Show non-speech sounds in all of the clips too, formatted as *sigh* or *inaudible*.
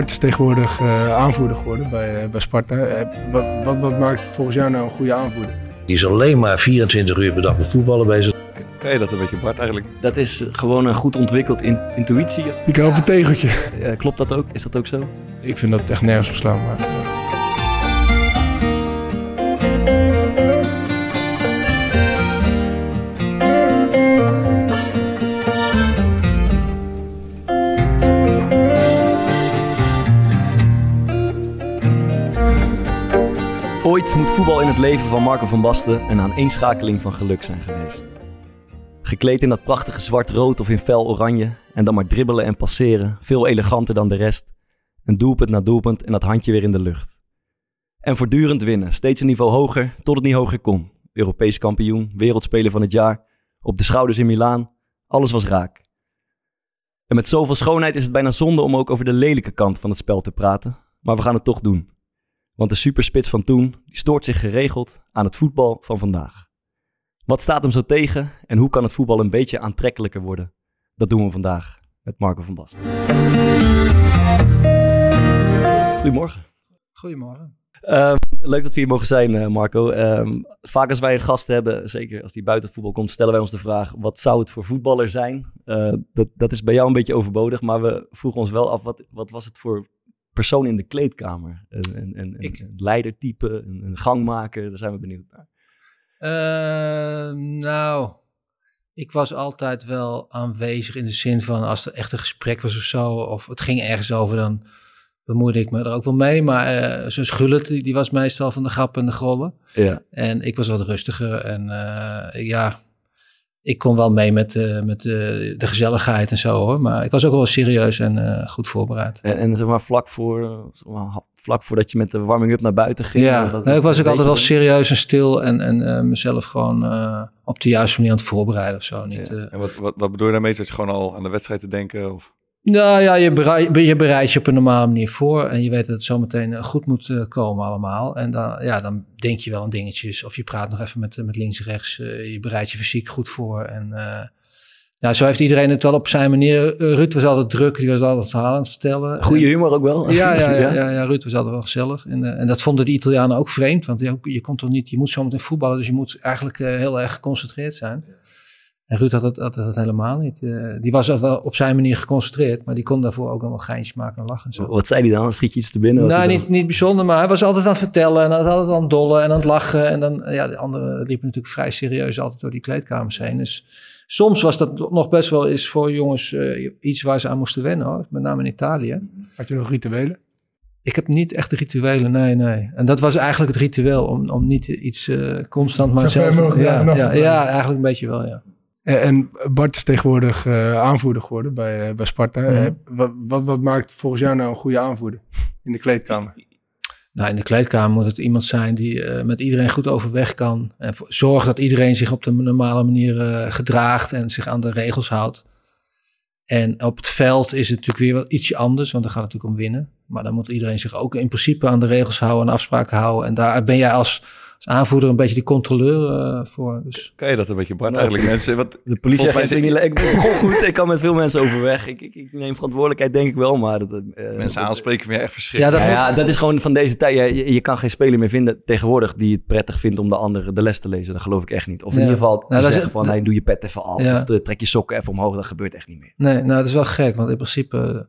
Bart is tegenwoordig uh, aanvoerder geworden bij, uh, bij Sparta. Uh, wat, wat, wat, maakt volgens jou nou een goede aanvoerder? Die is alleen maar 24 uur per dag met voetballen bezig. Kan je dat een beetje, Bart, eigenlijk? Dat is gewoon een goed ontwikkeld in, intuïtie. Die kan op een tegeltje. klopt dat ook? Is dat ook zo? Ik vind dat echt nergens op slaan. Maar... Ooit moet voetbal in het leven van Marco van Basten een aaneenschakeling van geluk zijn geweest. Gekleed in dat prachtige zwart-rood of in fel oranje en dan maar dribbelen en passeren, veel eleganter dan de rest. Een doelpunt na doelpunt en dat handje weer in de lucht. En voortdurend winnen, steeds een niveau hoger tot het niet hoger kon. Europees kampioen, wereldspeler van het jaar, op de schouders in Milaan, alles was raak. En met zoveel schoonheid is het bijna zonde om ook over de lelijke kant van het spel te praten, maar we gaan het toch doen. Want de superspits van toen stoort zich geregeld aan het voetbal van vandaag. Wat staat hem zo tegen en hoe kan het voetbal een beetje aantrekkelijker worden? Dat doen we vandaag met Marco van Basten. Goedemorgen. Goedemorgen. Um, leuk dat we hier mogen zijn, uh, Marco. Um, vaak als wij een gast hebben, zeker als die buiten het voetbal komt, stellen wij ons de vraag: wat zou het voor voetballer zijn? Uh, dat, dat is bij jou een beetje overbodig, maar we vroegen ons wel af: wat, wat was het voor persoon in de kleedkamer. Een, een, een, een leidertype, een, een, gangmaker, daar zijn we benieuwd naar. Uh, nou, ik was altijd wel aanwezig in de zin van als er echt een gesprek was of zo, of het ging ergens over, dan bemoeide ik me er ook wel mee. Maar uh, zo'n Gullit, die, die, was meestal van de grap en de grollen. Ja. En ik was wat rustiger en uh, ja, ik kon wel mee met, uh, met uh, de gezelligheid en zo hoor. Maar ik was ook wel serieus en uh, goed voorbereid. En, en zeg maar vlak, voor, zeg maar, vlak voordat je met de warming-up naar buiten ging? Ja, dat, ik was ook altijd wel serieus en stil en, en mezelf gewoon op de juiste manier aan het voorbereiden of zo. Niet, ja. En wat, wat, wat bedoel je daarmee? Dat je gewoon al aan de wedstrijd te denken? Of? Nou ja, je, bereid, je bereidt je op een normale manier voor en je weet dat het zometeen goed moet uh, komen allemaal. En dan, ja, dan denk je wel aan dingetjes of je praat nog even met, met links en rechts. Je bereidt je fysiek goed voor. En uh, ja, zo heeft iedereen het wel op zijn manier. Ruud was altijd druk, die was altijd verhalen aan het vertellen. Goede humor ook wel. Ja, *laughs* ja, ja, ja, ja, Ruud was altijd wel gezellig. En, en dat vonden de Italianen ook vreemd, want je, je kon toch niet, je moet zometeen voetballen, dus je moet eigenlijk heel erg geconcentreerd zijn. En Ruud had had het helemaal niet. Uh, die was wel op zijn manier geconcentreerd, maar die kon daarvoor ook nog wel geintjes maken en lachen. En zo. Wat zei hij dan? Schiet je iets te binnen? Nou, niet, niet bijzonder, maar hij was altijd aan het vertellen en hij was altijd aan het dollen en aan het lachen. En dan, ja, de anderen liepen natuurlijk vrij serieus altijd door die kleedkamers heen. Dus soms was dat nog best wel eens voor jongens uh, iets waar ze aan moesten wennen, hoor. met name in Italië. Had je nog rituelen? Ik heb niet echt de rituelen, nee, nee. En dat was eigenlijk het ritueel, om, om niet iets uh, constant maar zelf... Ja, ja, ja, eigenlijk een beetje wel, ja. En Bart is tegenwoordig uh, aanvoerder geworden bij, uh, bij Sparta. Mhm. Wat, wat, wat, maakt volgens jou nou een goede aanvoerder in de kleedkamer? Nou, in de kleedkamer moet het iemand zijn die met iedereen goed overweg kan. En zorgt dat iedereen zich op de normale manier gedraagt en zich aan de regels houdt. En op het veld is het natuurlijk weer wat ietsje anders, want dan gaat het natuurlijk om winnen. Maar dan moet iedereen zich ook in principe aan de regels houden en afspraken houden. En daar ben jij als als aanvoerder een beetje die controleur uh, voor. Dus. Kan je dat een beetje, Bart, nou, eigenlijk mensen? Wat, de politie zegt, ik, ik ben gewoon goed, ik kan met veel mensen overweg. Ik, ik, ik neem verantwoordelijkheid, denk ik wel, maar... Dat, uh, mensen aanspreken me echt verschrikkelijk. Ja, dat, ja, ja, dat is gewoon van deze tijd. Ja, je, je, kan geen speler meer vinden tegenwoordig die het prettig vindt om de andere de les te lezen. Dat geloof ik echt niet. Of in ja. ieder geval nou, te zeggen is, van, hey, doe je pet even af. Ja. Of de, trek je sokken even omhoog. Dat gebeurt echt niet meer. Nee, nou, dat is wel gek, want in principe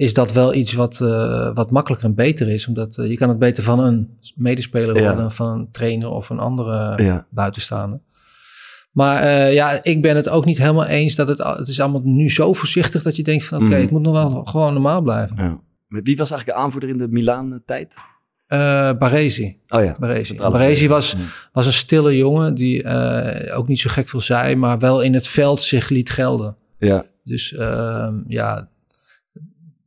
is dat wel iets wat, uh, wat makkelijker en beter is. Omdat uh, je kan het beter van een medespeler worden Ja. dan van een trainer of een andere Ja. buitenstaander. Maar eh, ja, ik ben het ook niet helemaal eens dat het, het is allemaal nu zo voorzichtig dat je denkt van oké, Mhm. het moet nog wel gewoon normaal blijven. Ja. Wie was eigenlijk de aanvoerder in de Milaan-tijd? Eh Baresi. Oh ja. Baresi. Baresi was, was een stille jongen die eh, ook niet zo gek veel zei, maar wel in het veld zich liet gelden. Ja. Dus ehm, ja,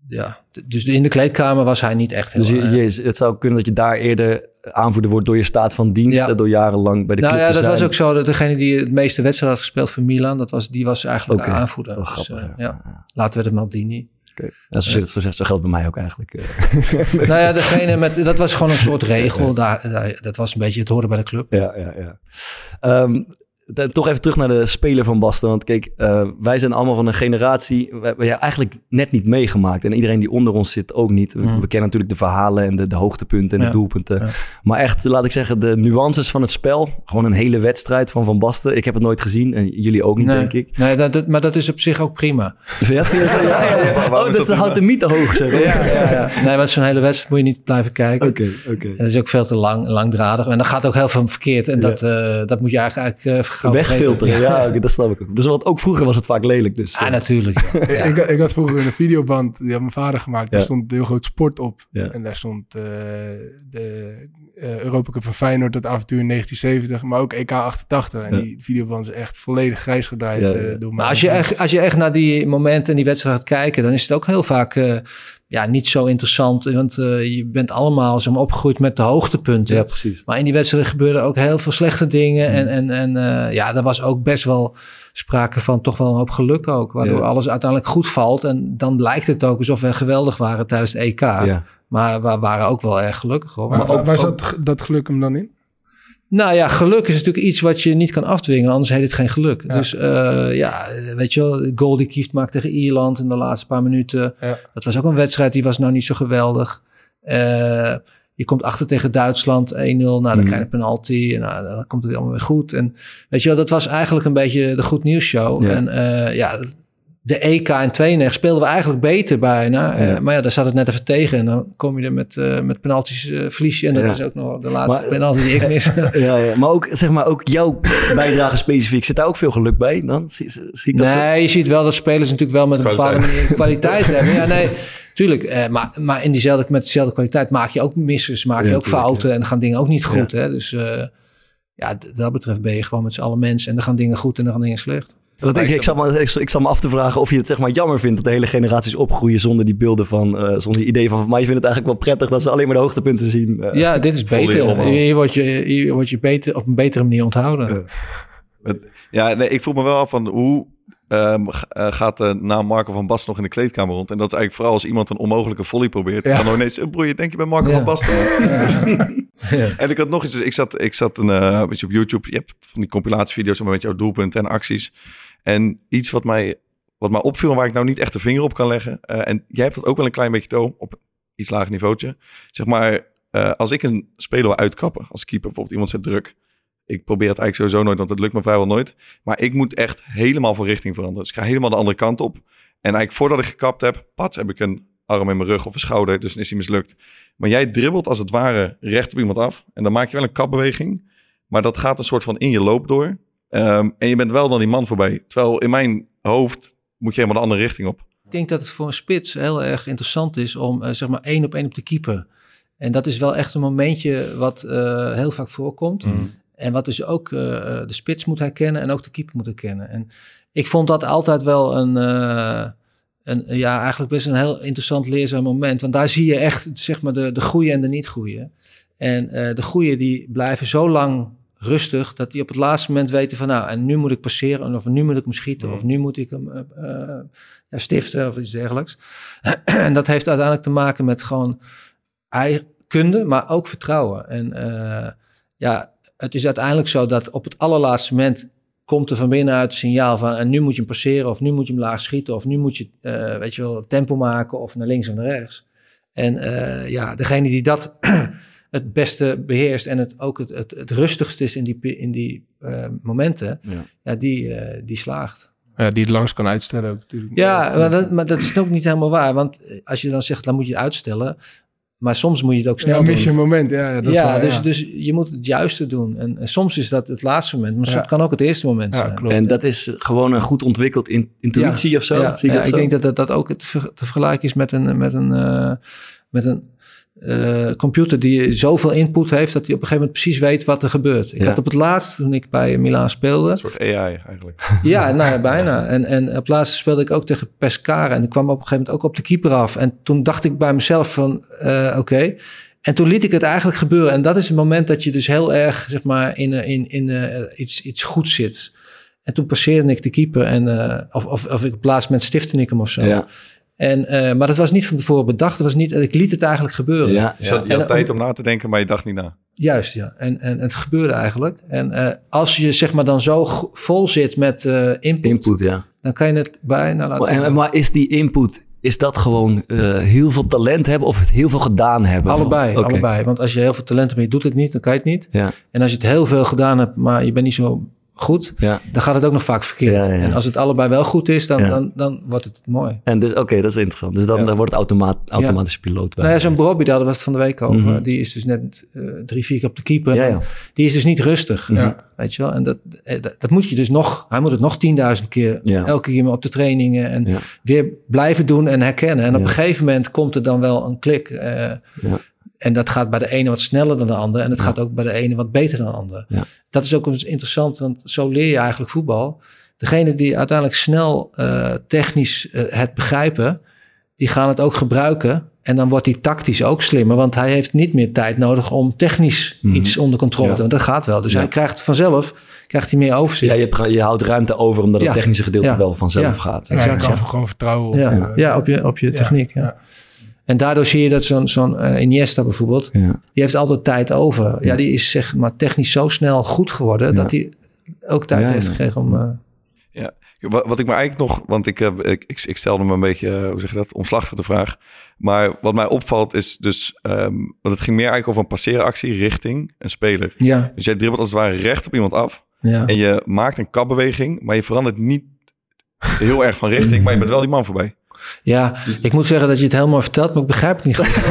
ja, dus in de kleedkamer was hij niet echt heel... Dus je, eh, het zou kunnen dat je daar eerder aanvoerder wordt door je staat van dienst, Ja. eh, door jarenlang bij de nou club ja, dat was ook zo. Dat degene die het meeste wedstrijden had gespeeld voor Milan, dat was, die was eigenlijk de aanvoerder. Wel Dus, grappig, eh, ja. ja. Laten we het Maldini. Oké. Ja, zo, zit het, zo, zegt- zo geldt bij mij ook eigenlijk. *laughs* nou ja, degene met, dat was gewoon een soort *laughs* regel. Daar, daar- dat was een beetje het horen bij de club. Ja, ja, ja. Ehm, toch even terug naar de speler van Basten. Want kijk, eh, wij zijn allemaal van een generatie... We hebben eigenlijk net niet meegemaakt. En iedereen die onder ons zit ook niet. We, Mm. we kennen natuurlijk de verhalen en de, de hoogtepunten en Ja. de doelpunten. Ja. Maar echt, laat ik zeggen, de nuances van het spel. Gewoon een hele wedstrijd van Van Basten. Ik heb het nooit gezien en jullie ook niet, nee, denk ik. nee dat, dat- maar dat is op zich ook prima. *laughs* Ja, dat? *laughs* Oh, dat, dat houdt de mythe hoog, zeg. Ja, ja, ja. Nee, want zo'n hele wedstrijd moet je niet blijven kijken. Oké, oké. En dat is ook veel te lang, langdradig. En dan gaat ook heel veel verkeerd. En dat, eh, dat moet je eigenlijk uh, Wegfilteren, ja, *laughs* dat snap ik ook. Dus wat ook vroeger was het vaak lelijk. Dus, Ah, eh, natuurlijk. *laughs* ja. Ja. Ik, ik had vroeger een videoband, die had mijn vader gemaakt. Daar Ja. stond een heel groot sport op. Ja. En daar stond eh, de eh Europa Cup van Feyenoord, dat avontuur in 1970. Maar ook EK 88. En Ja. die videoband is echt volledig grijs gedraaid Ja, ja. eh, door mij. Maar als je, echt, als je echt naar die momenten en die wedstrijd gaat kijken, dan is het ook heel vaak eh, ja, niet zo interessant. Want eh, je bent allemaal zeg maar, opgegroeid met de hoogtepunten. ja, precies. Maar in die wedstrijd gebeurden ook heel veel slechte dingen. En, en, en eh, ja, er was ook best wel sprake van toch wel een hoop geluk ook. Waardoor Ja. alles uiteindelijk goed valt. En dan lijkt het ook alsof we geweldig waren tijdens de EK. Ja. Maar we waren ook wel erg gelukkig hoor. Waar, Maar ook- waar ook- zat dat geluk hem dan in? Nou ja, geluk is natuurlijk iets wat je niet kan afdwingen, anders heet het geen geluk. Ja. Dus eh, ja, weet je wel, de goal die Kieft maakt tegen Ierland in de laatste paar minuten. Ja. Dat was ook een wedstrijd, die was nou niet zo geweldig. Eh, je komt achter tegen Duitsland 1-0, nou dan Mhm. krijg je een penalty en nou, dan komt het weer allemaal weer goed. En weet je wel, dat was eigenlijk een beetje de goed nieuws show. Ja. En eh, ja, de EK in 92 speelden we eigenlijk beter bijna. Eh, maar ja, daar zat het net even tegen. En dan kom je er met, eh met penalties je. En dat Ja. is ook nog de laatste Maar- penalty die ik mis. *laughs* *laughs* Ja, ja, maar ook, zeg maar, ook jouw bijdrage specifiek. Zit daar ook veel geluk bij dan? Zie, zie ik dat zo? Nee, je ziet wel dat spelers natuurlijk wel met een bepaalde Kwaliteit. manier kwaliteit *laughs* hebben. Ja, nee, tuurlijk. Eh, maar, maar in diezelfde, met dezelfde kwaliteit maak je ook missers, maak je Ja, ook tuurlijk, fouten en dan gaan dingen ook niet goed. Hè? Dus eh, ja, dat betreft ben je gewoon met z'n allen mensen en dan gaan dingen goed en dan gaan dingen slecht. Want ik, ik, zat me, ik, ik zat me af te vragen of je het zeg maar jammer vindt dat de hele generaties opgroeien zonder die beelden van, eh, zonder die idee van. Maar je vindt het eigenlijk wel prettig dat ze alleen maar de hoogtepunten zien. eh. ja, dit is beter. Hier word je, hier word je beter, op een betere manier onthouden. Ja. Ja, nee, ik vroeg me wel af van hoe ehm, eh, gaat de naam Marco van Basten nog in de kleedkamer rond? En dat is eigenlijk vooral als iemand een onmogelijke volley probeert. Ja. Dan ineens, broer, denk je bij Marco Ja. van Basten? Ja. *laughs* *laughs* En ik had nog iets, dus ik zat, ik zat een eh, beetje op YouTube. Je hebt van die compilatievideo's met jouw doelpunten en acties. En iets wat mij, wat mij opviel en waar ik nou niet echt de vinger op kan leggen. eh, en jij hebt dat ook wel een klein beetje toon op iets lager niveautje. Zeg maar, eh, als ik een speler wil uitkappen, als keeper bijvoorbeeld, iemand zet druk. Ik probeer het eigenlijk sowieso nooit, want het lukt me vrijwel nooit. Maar ik moet echt helemaal van richting veranderen. Dus ik ga helemaal de andere kant op. En eigenlijk voordat ik gekapt heb, pats, heb ik een arm in mijn rug of een schouder. Dus dan is hij mislukt. Maar jij dribbelt als het ware recht op iemand af. En dan maak je wel een kapbeweging. Maar dat gaat een soort van in je loop door. Ehm, en je bent wel dan die man voorbij. Terwijl in mijn hoofd moet je helemaal de andere richting op. Ik denk dat het voor een spits heel erg interessant is om eh, zeg maar één op één op te keeper. En dat is wel echt een momentje wat eh, heel vaak voorkomt. En wat dus ook eh, de spits moet herkennen en ook de keeper moet herkennen. En ik vond dat altijd wel een, eh, een ja, eigenlijk best een heel interessant leerzaam moment. Want daar zie je echt zeg maar de, de goede en de niet goede. En eh, de goede die blijven zo lang rustig dat die op het laatste moment weten van nou en nu moet ik passeren of nu moet ik hem schieten of nu moet ik hem eh, eh, ja, stiften of iets dergelijks. *clears throat* en dat heeft uiteindelijk te maken met gewoon kunde, maar ook vertrouwen. En eh, ja, het is uiteindelijk zo dat op het allerlaatste moment komt er van binnenuit het signaal van en nu moet je hem passeren of nu moet je hem laag schieten of nu moet je eh, weet je wel tempo maken of naar links of naar rechts. En eh, ja, degene die dat *clears throat* het beste beheerst en het ook het, het, het rustigst is in die, in die eh, momenten, Ja. ja, die, die slaagt. Ja, die het langs kan uitstellen ook natuurlijk. Ja, maar dat, maar dat is ook niet helemaal waar. Want als je dan zegt, dan moet je het uitstellen. Maar soms moet je het ook snel Ja, mis je doen. een moment. Ja, ja, dat is ja, waar, dus, ja. dus je moet het juiste doen. En, en soms is dat het laatste moment, maar Ja. het kan ook het eerste moment Ja, zijn. klopt. En dat is gewoon een goed ontwikkeld in- intuïtie Ja, of zo? Ja, Zie je ja, dat ik zo? denk dat dat, dat ook te, ver- te vergelijken is met een, met een, eh, met een eh, computer die zoveel input heeft dat hij op een gegeven moment precies weet wat er gebeurt. Ik Ja. had op het laatst, toen ik bij Milaan speelde, Een soort AI eigenlijk. *laughs* ja, nou ja, bijna. En, en op het laatste speelde ik ook tegen Pescara. En ik kwam op een gegeven moment ook op de keeper af. En toen dacht ik bij mezelf van, eh, oké. En toen liet ik het eigenlijk gebeuren. En dat is het moment dat je dus heel erg, zeg maar, in, eh, in, in iets, iets goeds zit. En toen passeerde ik de keeper. En, of, of, of ik op het laatste moment stifte ik hem of zo. Ja, En, eh, maar dat was niet van tevoren bedacht. Dat was niet, ik liet het eigenlijk gebeuren. ja, Je, had, je En, had eh, tijd om na te denken, maar je dacht niet na. Juist, ja. En, en het gebeurde eigenlijk. En eh, als je zeg maar dan zo vol zit met eh, input, input, ja. dan kan je het bijna laten En, gaan. maar is die input, is dat gewoon eh, heel veel talent hebben of het heel veel gedaan hebben? Allebei, allebei. Want als je heel veel talent hebt, maar je doet het niet, dan kan je het niet. Ja, En als je het heel veel gedaan hebt, maar je bent niet zo goed, ja. dan gaat het ook nog vaak verkeerd. Ja, ja, ja. En als het allebei wel goed is, dan, Ja. dan, dan wordt het mooi. En dus, oké, dat is interessant. Dus dan, Ja. dan wordt het automaat, automatisch piloot bij. Nou ja, zo'n Bobby, daar hadden we het van de week over. Mhm. Die is dus net eh, drie, vier keer op de keeper. Ja, ja. Die is dus niet rustig. Ja. Weet je wel? En dat, eh, dat, dat moet je dus nog, hij moet het nog tienduizend keer, Ja. elke keer op de trainingen en Ja. weer blijven doen en herkennen. En op een gegeven moment komt er dan wel een klik. eh, En dat gaat bij de ene wat sneller dan de ander. En het Ja. gaat ook bij de ene wat beter dan de ander. Ja. Dat is ook eens interessant, want zo leer je eigenlijk voetbal. Degene die uiteindelijk snel eh, technisch eh, het begrijpen, die gaan het ook gebruiken. En dan wordt hij tactisch ook slimmer, want hij heeft niet meer tijd nodig om technisch Mhm. iets onder controle Ja. te doen. Dat gaat wel. Dus Ja. hij krijgt vanzelf krijgt hij meer overzicht. Ja, je, hebt, je houdt ruimte over omdat het technische gedeelte Ja. wel vanzelf Ja. gaat. Ja, exact, je kan ja. gewoon vertrouwen op. Ja, eh, ja, op je, op je ja, techniek. Ja. Ja. En daardoor zie je dat zo'n zo'n eh, Iniesta bijvoorbeeld, Ja. die heeft altijd tijd over. Ja, Ja. die is zeg maar technisch zo snel goed geworden Ja. dat hij ook tijd Ja, heeft ja. gekregen om. eh, Wat, wat ik me eigenlijk nog, want ik, heb, ik, ik, ik stelde me een beetje, eh, hoe zeg je dat, omslachtig de vraag. Maar wat mij opvalt is dus, ehm, want het ging meer eigenlijk over een passeeractie richting een speler. ja, Dus jij dribbelt als het ware recht op iemand af. ja. En je maakt een kapbeweging, maar je verandert niet heel erg van richting, maar je bent wel die man voorbij. Ja, ik moet zeggen dat je het heel mooi vertelt, maar ik begrijp het niet goed. *laughs*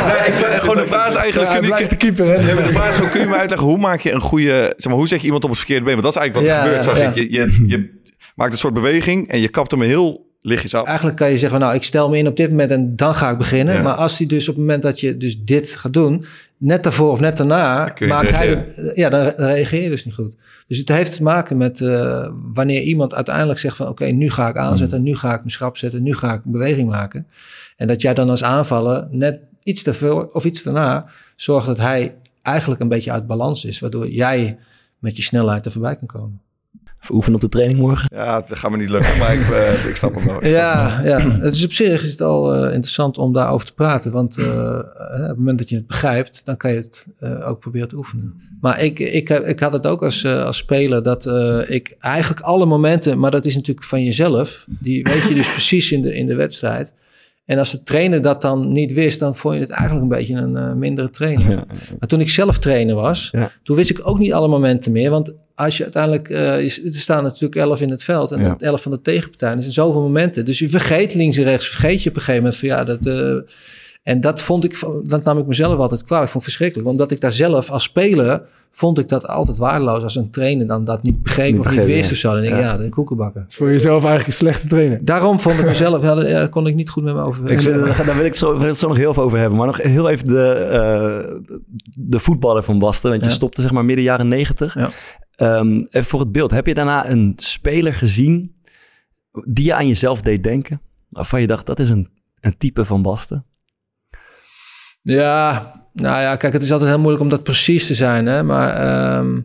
Nee, ik, gewoon de vraag is eigenlijk, kun je, de keeper, hè? Nee, de vraag is, kun je me uitleggen, hoe maak je een goede, zeg maar, hoe zet je iemand op het verkeerde been? Want dat is eigenlijk wat er gebeurt, zag ja. ik. Je, je, je maakt een soort beweging en je kapt hem heel lichtjes af. Eigenlijk kan je zeggen, nou, ik stel me in op dit moment en dan ga ik beginnen. Maar als hij dus op het moment dat je dus dit gaat doen, net daarvoor of net daarna, maakt hij de, ja, dan, reageer je dus niet goed. Dus het heeft te maken met eh, wanneer iemand uiteindelijk zegt van, oké, nu ga ik aanzetten, nu ga ik mijn schrap zetten, nu ga ik een beweging maken. En dat jij dan als aanvaller net iets daarvoor of iets daarna zorgt dat hij eigenlijk een beetje uit balans is, waardoor jij met je snelheid er voorbij kan komen. Even oefenen op de training morgen. Ja, dat gaat me niet lukken, maar ik, eh, ik snap hem wel. Hem. Ja, ja, het is op zich is het al eh, interessant om daarover te praten. Want eh, op het moment dat je het begrijpt, dan kan je het eh, ook proberen te oefenen. Maar ik, ik, heb- ik had het ook als, eh, als speler dat eh, ik eigenlijk alle momenten, maar dat is natuurlijk van jezelf, die weet je dus *laughs* precies in de, in de wedstrijd. En als de trainer dat dan niet wist, dan vond je het eigenlijk een beetje een eh, mindere trainer. Ja. Maar toen ik zelf trainer was, Ja. toen wist ik ook niet alle momenten meer. Want als je uiteindelijk, eh, is- er staan natuurlijk elf in het veld en Ja. elf van de tegenpartij. Er zijn zoveel momenten. Dus je vergeet links en rechts, vergeet je op een gegeven moment van ja, dat... eh, en dat vond ik, dat nam ik mezelf altijd kwalijk. Ik vond het verschrikkelijk. Omdat ik daar zelf als speler, vond ik dat altijd waardeloos. Als een trainer dan dat niet begreep Niet of niet wist ja. of zo. Dan denk ik, Ja. ja, de koekenbakker. is voor jezelf eigenlijk een slechte trainer. Daarom vond ik mezelf, *laughs* ja, daar kon ik niet goed met me over. Ik vind, daar, daar wil ik zo, wil ik het zo nog heel veel over hebben. Maar nog heel even de, eh, de voetballer van Basten. Want je Ja. stopte zeg maar midden jaren negentig. Ja. Even voor het beeld. Heb je daarna een speler gezien die je aan jezelf deed denken? Waarvan je dacht, dat is een, een type van Basten. Ja, nou ja, kijk, het is altijd heel moeilijk om dat precies te zijn. Hè? Maar ehm,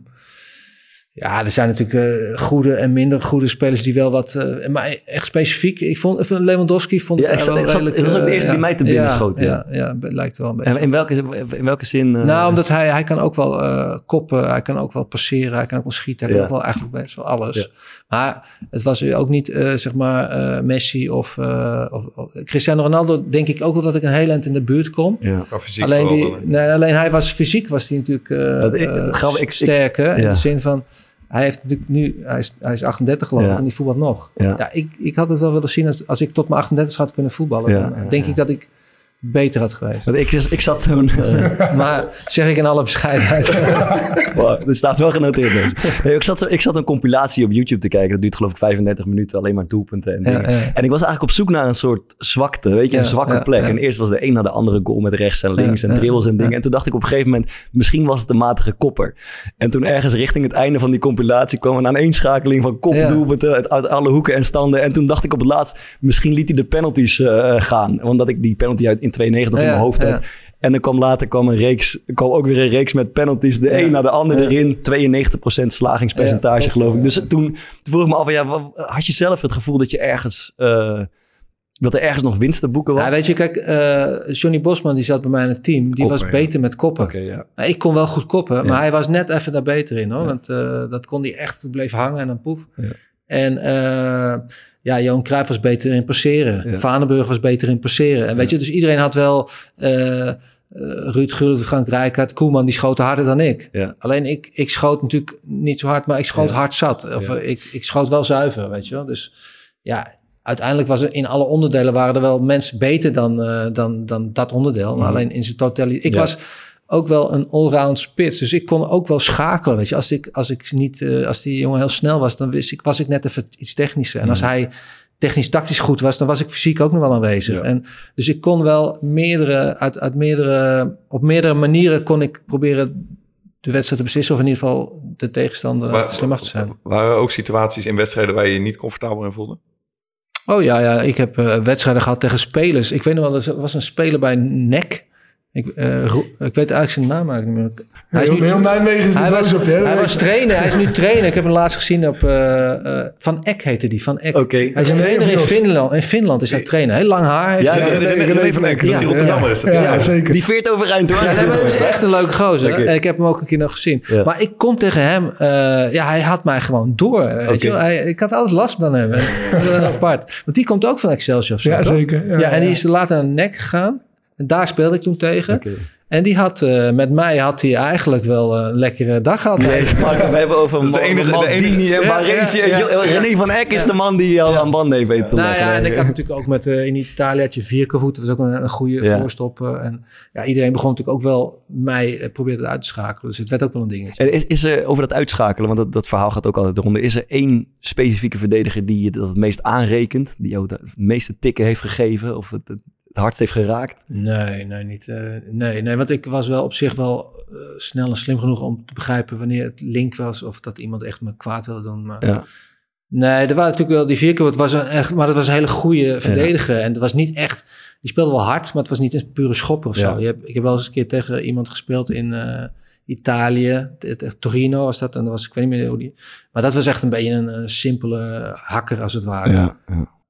ja, er zijn natuurlijk eh, goede en minder goede spelers die wel wat... eh, maar echt specifiek, ik vond, Lewandowski... Vond Ja, ik zat- wel ik zat- redelijk, dat was ook de eh, eerste die mij te binnen ja, schoot, ja. Ja, ja, lijkt wel een beetje. En in welke, in welke zin? eh, Nou, omdat hij, hij kan ook wel eh, koppen, hij kan ook wel passeren, hij kan ook wel schieten, hij Ja. kan ook wel eigenlijk best wel alles. Ja. Maar het was ook niet, eh, zeg maar, eh, Messi of, eh, of, of Cristiano Ronaldo, denk ik ook wel dat ik een heel eind in de buurt kom. Ja. Qua fysiek Alleen, die, nee, alleen hij was fysiek was hij natuurlijk eh Dat ik- eh, grappig, ik- ik- sterk. hè, In ja. de zin van, hij heeft nu, hij is, hij is 38 geloof ik Ja. en die voetbalt nog. Ja. Ja, ik, ik had het wel willen zien als, als ik tot mijn 38 had kunnen voetballen. Dan denk ik dat ik beter had geweest. Want ik, ik zat toen... eh, *laughs* Maar zeg ik in alle bescheidenheid. *laughs* Wow, er staat wel genoteerd. Nee, ik, zat, ik zat een compilatie op YouTube te kijken. Dat duurt geloof ik 35 minuten, alleen maar doelpunten en dingen. Ja, ja. En ik was eigenlijk op zoek naar een soort zwakte, weet je, een zwakke plek. En eerst was de een na de andere goal met rechts en links en dribbles en dingen. En toen dacht ik op een gegeven moment, misschien was het een matige kopper. En toen ergens richting het einde van die compilatie kwam een aaneenschakeling van kopdoelpunten uit, uit alle hoeken en standen. En toen dacht ik op het laatst, misschien liet hij de penalties eh, gaan. Omdat ik die penalty uit in 92 in mijn hoofd had. En dan kwam later kwam een reeks, kwam ook weer een reeks met penalties. De Ja. een na de ander Ja. erin. 92% slagingspercentage, Ja, geloof ik. Dus toen, toen vroeg ik me af, ja, wat- had je zelf het gevoel dat je ergens, eh, dat er ergens nog winst te boeken was? Ja, weet je, kijk, eh, Johnny Bosman die zat bij mij in het team. Die was beter met koppen. Ja. Nou, Ik kon wel goed koppen, maar hij was net even daar beter in hoor. Want eh, dat kon hij echt, bleef hangen en dan poef. Ja. En ja, Johan Cruijff was beter in passeren. Ja. Vanenburg was beter in passeren. En weet je, dus iedereen had wel... eh, eh, Ruud Gullit, Frank Rijkaard, Koeman, die schoten harder dan ik. Ja. Alleen ik, ik schoot natuurlijk niet zo hard, maar ik schoot Ja. hard zat. Of Ja. eh, ik, ik schoot wel zuiver, weet je wel. Dus ja, uiteindelijk was er in alle onderdelen waren er wel mensen beter dan, eh, dan, dan dat onderdeel. Maar Mhm. alleen in zijn totaliteit. Ik was ook wel een allround spits. Dus ik kon ook wel schakelen. Weet je, als ik, als ik niet, eh, als die jongen heel snel was, dan wist ik, was ik net even iets technischer. En als hij technisch tactisch goed was, dan was ik fysiek ook nog wel aanwezig. Ja. En dus ik kon wel meerdere, uit, uit meerdere, op meerdere manieren kon ik proberen de wedstrijd te beslissen. Of in ieder geval de tegenstander Maar- slim af te zijn. Waren er ook situaties in wedstrijden waar je je niet comfortabel in voelde? Oh ja, ja ik heb eh, wedstrijden gehad tegen spelers. Ik weet nog wel, er was een speler bij NEC. Ik, eh, Ro- ik weet eigenlijk zijn naam eigenlijk niet meer. Hij is nu, heel Nijmegen is hij was, op je. hè? hij was trainer, hij is nu trainer. Ik heb hem laatst gezien op... eh, eh, Van Eck heette die, Van Eck. Hij is trainer in. Finland. In Finland is hij trainer. Heel lang haar. heeft Ja. René- van Eck, Ja, die Rotterdammer is dat. Ja, Ja. zeker. Die veert overeind hoor. Ja, nee, maar dat is echt een leuke gozer. En ik heb hem ook een keer nog gezien. Ja. Maar ik kom tegen hem. eh, ja, hij had mij gewoon door. Weet je wel. Hij, ik had alles last van hem. *laughs* Apart. Want die komt ook van Excelsior of zo, Ja, toch? zeker. Ja, en die is later naar de nek gegaan. En daar speelde ik toen tegen. En die had, eh, met mij had hij eigenlijk wel een lekkere dag gehad. Nee, we hebben over *laughs* de enige- de Maldini enige- en Ja, Baresi. ja, en ja. Jo- René van Eck is de man die al Ja. aan banden heeft weten te Nou leggen. ja, en ik had natuurlijk ook met eh, in Italië had je Vierkevoet. Dat was ook een, een goede Ja. voorstopper. En ja, iedereen begon natuurlijk ook wel mij uh, probeerde uit te schakelen. Dus het werd ook wel een dingetje. En is, is er over dat uitschakelen, want dat, dat verhaal gaat ook altijd eronder. Is er één specifieke verdediger die je dat het meest aanrekent? Die jou het meeste tikken heeft gegeven? Of het, het, het hardst heeft geraakt? Nee, nee, niet. eh, nee, nee, want ik was wel op zich wel eh, snel en slim genoeg om te begrijpen wanneer het link was of dat iemand echt me kwaad wilde doen. Maar Ja. nee, er waren natuurlijk wel die Vierkevoet was een echt, maar dat was een hele goede verdediger en dat was niet echt. Die speelde wel hard, maar het was niet een pure schopper of Ja. zo. Je hebt, ik heb wel eens een keer tegen iemand gespeeld in eh, Italië, het, het- Torino was dat, en dat was ik weet niet meer hoe die. Maar dat was echt een beetje een, simpele hakker als het ware. Ja,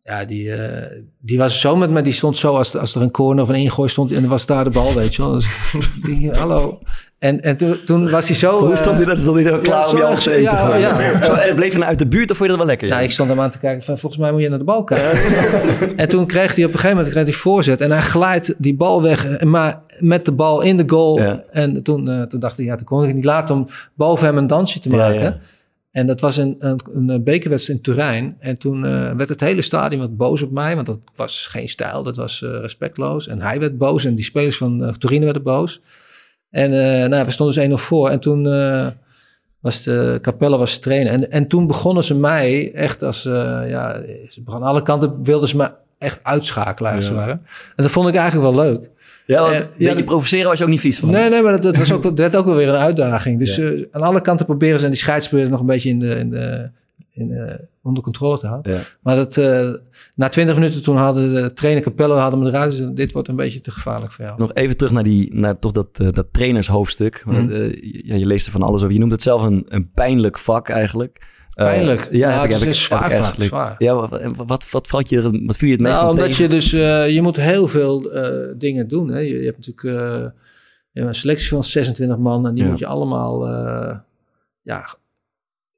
ja. Ja, die, eh, die was zo met me, die stond zo als, als er een corner of een ingooi stond en er was daar de bal, weet je wel. Dus, *laughs* hallo. En, en toen, toen was hij zo... Hoe eh, stond hij dat? Stond hij zo klaar om je erg- af te eten? ja, ja. Eh, bleef je nou uit de buurt of vond je dat wel lekker? nou, ik stond hem aan te kijken van, volgens mij moet je naar de bal kijken. en toen kreeg hij op een gegeven moment kreeg hij voorzet en hij glijdt die bal weg, eh, maar met de bal in de goal. Ja. En toen, eh, toen dacht ik, ja, toen kon ik niet laten om boven hem een dansje te Ja, maken. En dat was een, een, een bekerwedstrijd in Turijn. En toen eh, werd het hele stadion wat boos op mij. Want dat was geen stijl, dat was eh, respectloos. En hij werd boos en die spelers van uh, Turine werden boos. En nou, we stonden dus 1-0 voor. En toen was de Capelle was trainen. En, en toen begonnen ze mij echt als... Ja, ze begonnen alle kanten wilden ze me echt uitschakelen als ja. En dat vond ik eigenlijk wel leuk. Ja, want een beetje provoceren was je ook niet vies van. Nee, nee, maar dat, dat was ook, dat werd ook wel weer een uitdaging. Dus uh, aan alle kanten proberen ze en die scheidsspelers nog een beetje in de, in de, in de, onder controle te houden. Ja. Maar dat, uh, na twintig minuten toen hadden de trainer Capello hadden me eruit. Dus dit wordt een beetje te gevaarlijk voor jou. Nog even terug naar, die, naar toch dat, uh, dat trainershoofdstuk. Mm -hmm. ja, je leest er van alles over. Je noemt het zelf een, een pijnlijk vak eigenlijk. Pijnlijk? Uh, ja, nou, heb het ik, is heb zwaar, ik, zwaar. Ja, wat, wat, wat, valt je, wat viel je het meest nou, omdat tegen? je dus, uh, je moet heel veel uh, dingen doen. Hè. Je, je, hebt natuurlijk je hebt een selectie van 26 man en die ja. moet je allemaal, ja,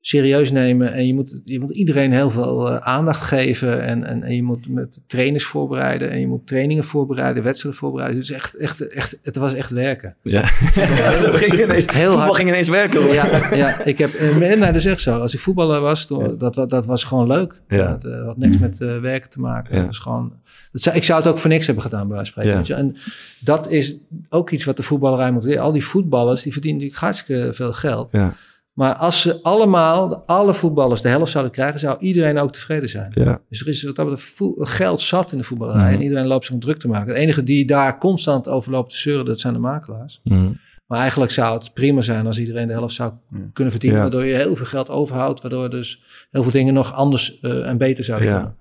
serieus nemen. En je moet, je moet iedereen heel veel eh, aandacht geven. En, en, en je moet met trainers voorbereiden. En je moet trainingen voorbereiden, wedstrijden voorbereiden. Dus echt, echt, echt, het was echt werken. Ja. *laughs* dat ging ineens, Heel voetbal hard. ging ineens werken. hoor. Ja, ja, ik heb, eh, nee, dat is echt zo. Als ik voetballer was, toen, dat, dat, dat was gewoon leuk. Ja. Dat eh, had niks met eh, werken te maken. Ja. Dat was gewoon, dat zou, ik zou het ook voor niks hebben gedaan, bij wijze van spreken. En dat is ook iets wat de voetballerij moet leren. Al die voetballers, die verdienen natuurlijk hartstikke veel geld. Ja. Maar als ze allemaal, alle voetballers, de helft zouden krijgen, zou iedereen ook tevreden zijn. Ja. Dus er is wat dat geld zat in de voetballerij. Mhm. En iedereen loopt zich om druk te maken. De enige die daar constant over loopt te zeuren, dat zijn de makelaars. Mhm. Maar eigenlijk zou het prima zijn als iedereen de helft zou kunnen verdienen. Ja. Waardoor je heel veel geld overhoudt. Waardoor dus heel veel dingen nog anders eh, en beter zouden Ja. kunnen.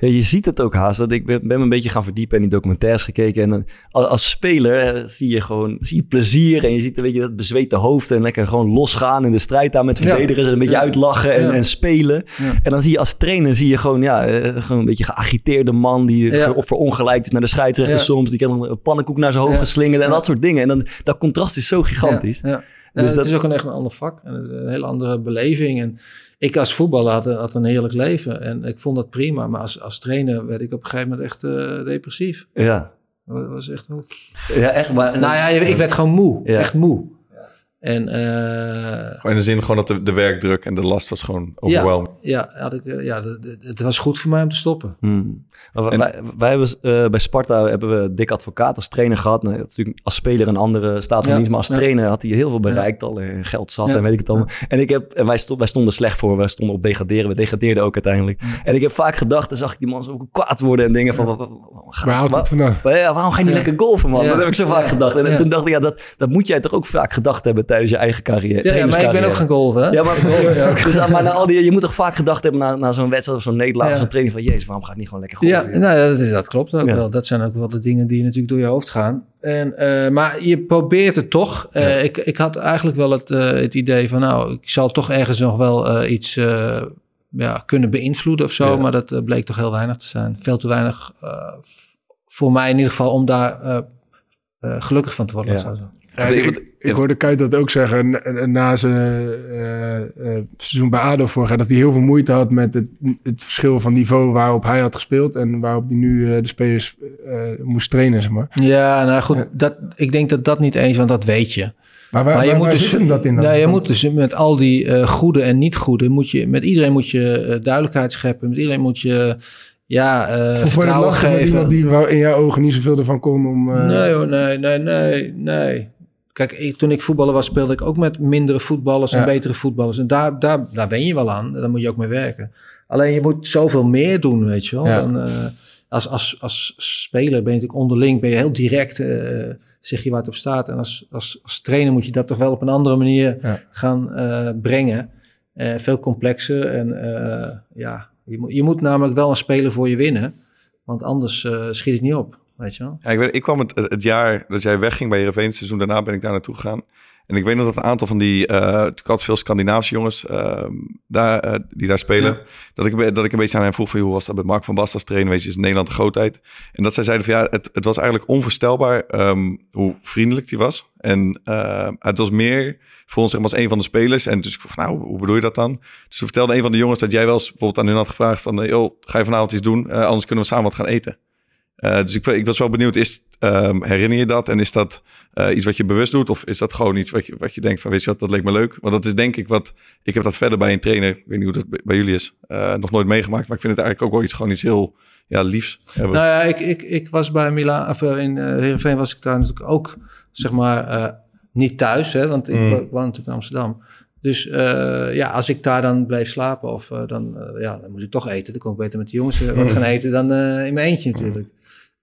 Ja, je ziet het ook haast. Dat ik ben, ben me een beetje gaan verdiepen en die documentaires gekeken. En als, als speler zie je gewoon zie je plezier. En je ziet een beetje dat bezweten hoofd. En lekker gewoon losgaan in de strijd daar met verdedigers. En een beetje uitlachen en, en spelen. En dan zie je als trainer zie je gewoon, ja, eh, gewoon een beetje geagiteerde man. Die ver, of verongelijkt is naar de scheidsrechter soms. Die kan een pannenkoek naar zijn hoofd geslingerd. En dat soort dingen. En dan, dat contrast is zo gigantisch. Ja, Dus het dat- is ook een echt een ander vak. En het is een hele andere beleving. En ik als voetballer had, had een heerlijk leven. En ik vond dat prima. Maar als, als trainer werd ik op een gegeven moment echt eh, depressief. Ja, Dat was echt moe. ja echt. Maar, Nou ja, ik werd gewoon moe. Ja. Echt moe. En eh, in de zin gewoon dat de, de werkdruk en de last was gewoon overwhelming. ja, had ik, eh, ja de- de- het was goed voor mij om te stoppen. Hmm. Maar wij- En- wij, wij hebben eh, bij Sparta hebben we Dick Advocaat als trainer gehad. Nou, natuurlijk als speler een andere staat er Ja, niet, maar als ja. trainer had hij heel veel bereikt al en geld zat Ja. en weet ik het allemaal. En ik heb, en wij, stond, wij stonden slecht voor, wij stonden op degraderen, we degradeerden ook uiteindelijk. En ik heb vaak gedacht, dan zag ik die man zo kwaad worden en dingen van, Waar maar ja, waarom ga je niet Ja. lekker golfen, man? Ja. Dat heb ik zo vaak Ja. gedacht. En Ja. toen dacht ik, ja, dat, dat moet jij toch ook vaak gedacht hebben tijdens je eigen carrière. Ja, ja, maar ik ben ook gaan golven. Ja, maar, *laughs* dus, maar na al die, je moet toch vaak gedacht hebben na, na zo'n wedstrijd of zo'n nederlaag Ja. zo'n training van, jezus, waarom ga ik niet gewoon lekker Ja, golfen? nou, ja, dat, is- dat klopt ook Ja. wel. Dat zijn ook wel de dingen die natuurlijk door je hoofd gaan. En, eh, maar je probeert het toch. Eh, ik, ik had eigenlijk wel het, eh, het idee van, nou, ik zal toch ergens nog wel iets ja, kunnen beïnvloeden of zo. Ja. Maar dat bleek toch heel weinig te zijn. Veel te weinig voor mij in ieder geval om daar gelukkig van te worden. Ja. Ik. Ja, ik, ik hoorde Kuit dat ook zeggen na, zijn eh, eh, seizoen bij ADO vorig jaar, dat hij heel veel moeite had met het, het verschil van niveau waarop hij had gespeeld en waarop hij nu eh, de spelers moest trainen, zeg maar. Ja, nou goed, dat, ik denk dat dat niet eens, want dat weet je. Maar waar, Maar je waar, moet waar dus, dat in dan? nou, je moet dus met al die goede en niet goede, moet je, met iedereen moet je duidelijkheid scheppen. Met iedereen moet je ja, het vertrouwen geven. iemand die waar in jouw ogen niet zoveel ervan kon om... Nee hoor, nee, nee, nee, nee. Kijk, ik, toen ik voetballer was, speelde ik ook met mindere voetballers en Ja. betere voetballers. En daar, daar, daar ben je wel aan. Daar moet je ook mee werken. Alleen je moet zoveel meer doen, weet je wel. Ja. Dan, eh, als, als, als speler ben je natuurlijk onderling, ben je heel direct, eh, zeg je waar het op staat. En als, als, als trainer moet je dat toch wel op een andere manier Ja. gaan eh, brengen. Veel complexer. En ja, je moet, je moet namelijk wel een speler voor je winnen. Want anders schiet het niet op, weet je wel. Ja, ik, weet, ik kwam het, het jaar dat jij wegging bij Heerenveen, het seizoen daarna ben ik daar naartoe gegaan. En ik weet nog dat een aantal van die, uh, ik had veel Scandinavische jongens uh, daar, uh, die daar spelen, ja. dat, ik, dat ik een beetje aan hen vroeg van, hoe was dat met Mark van Basten als trainer, weet je, is Nederland een grootheid. En dat zij zeiden van, ja, het, het was eigenlijk onvoorstelbaar um, hoe vriendelijk die was. En uh, het was meer voor ons zeg maar, als een van de spelers. En dus ik vroeg, nou, hoe bedoel je dat dan? Dus toen vertelde een van de jongens dat jij wel eens bijvoorbeeld aan hun had gevraagd van, joh, ga je vanavond iets doen, anders kunnen we samen wat gaan eten. Uh, dus ik, ik, was wel benieuwd, is, um, herinner je dat? En is dat uh, iets wat je bewust doet? Of is dat gewoon iets wat je, wat je denkt van, weet je wat, dat leek me leuk? Want dat is denk ik wat, ik heb dat verder bij een trainer, ik weet niet hoe dat bij jullie is, uh, nog nooit meegemaakt. Maar ik vind het eigenlijk ook wel iets, gewoon iets heel ja, liefs. Hebben. Nou ja, ik, ik, ik was bij Milaan, of in uh, Heerenveen was ik daar natuurlijk ook, zeg maar, niet thuis. Hè, want ik mm. woon natuurlijk in Amsterdam. Dus uh, ja, als ik daar dan bleef slapen, of uh, dan, uh, ja, dan moest ik toch eten. Dan kon ik beter met de jongens wat gaan eten dan in mijn eentje natuurlijk.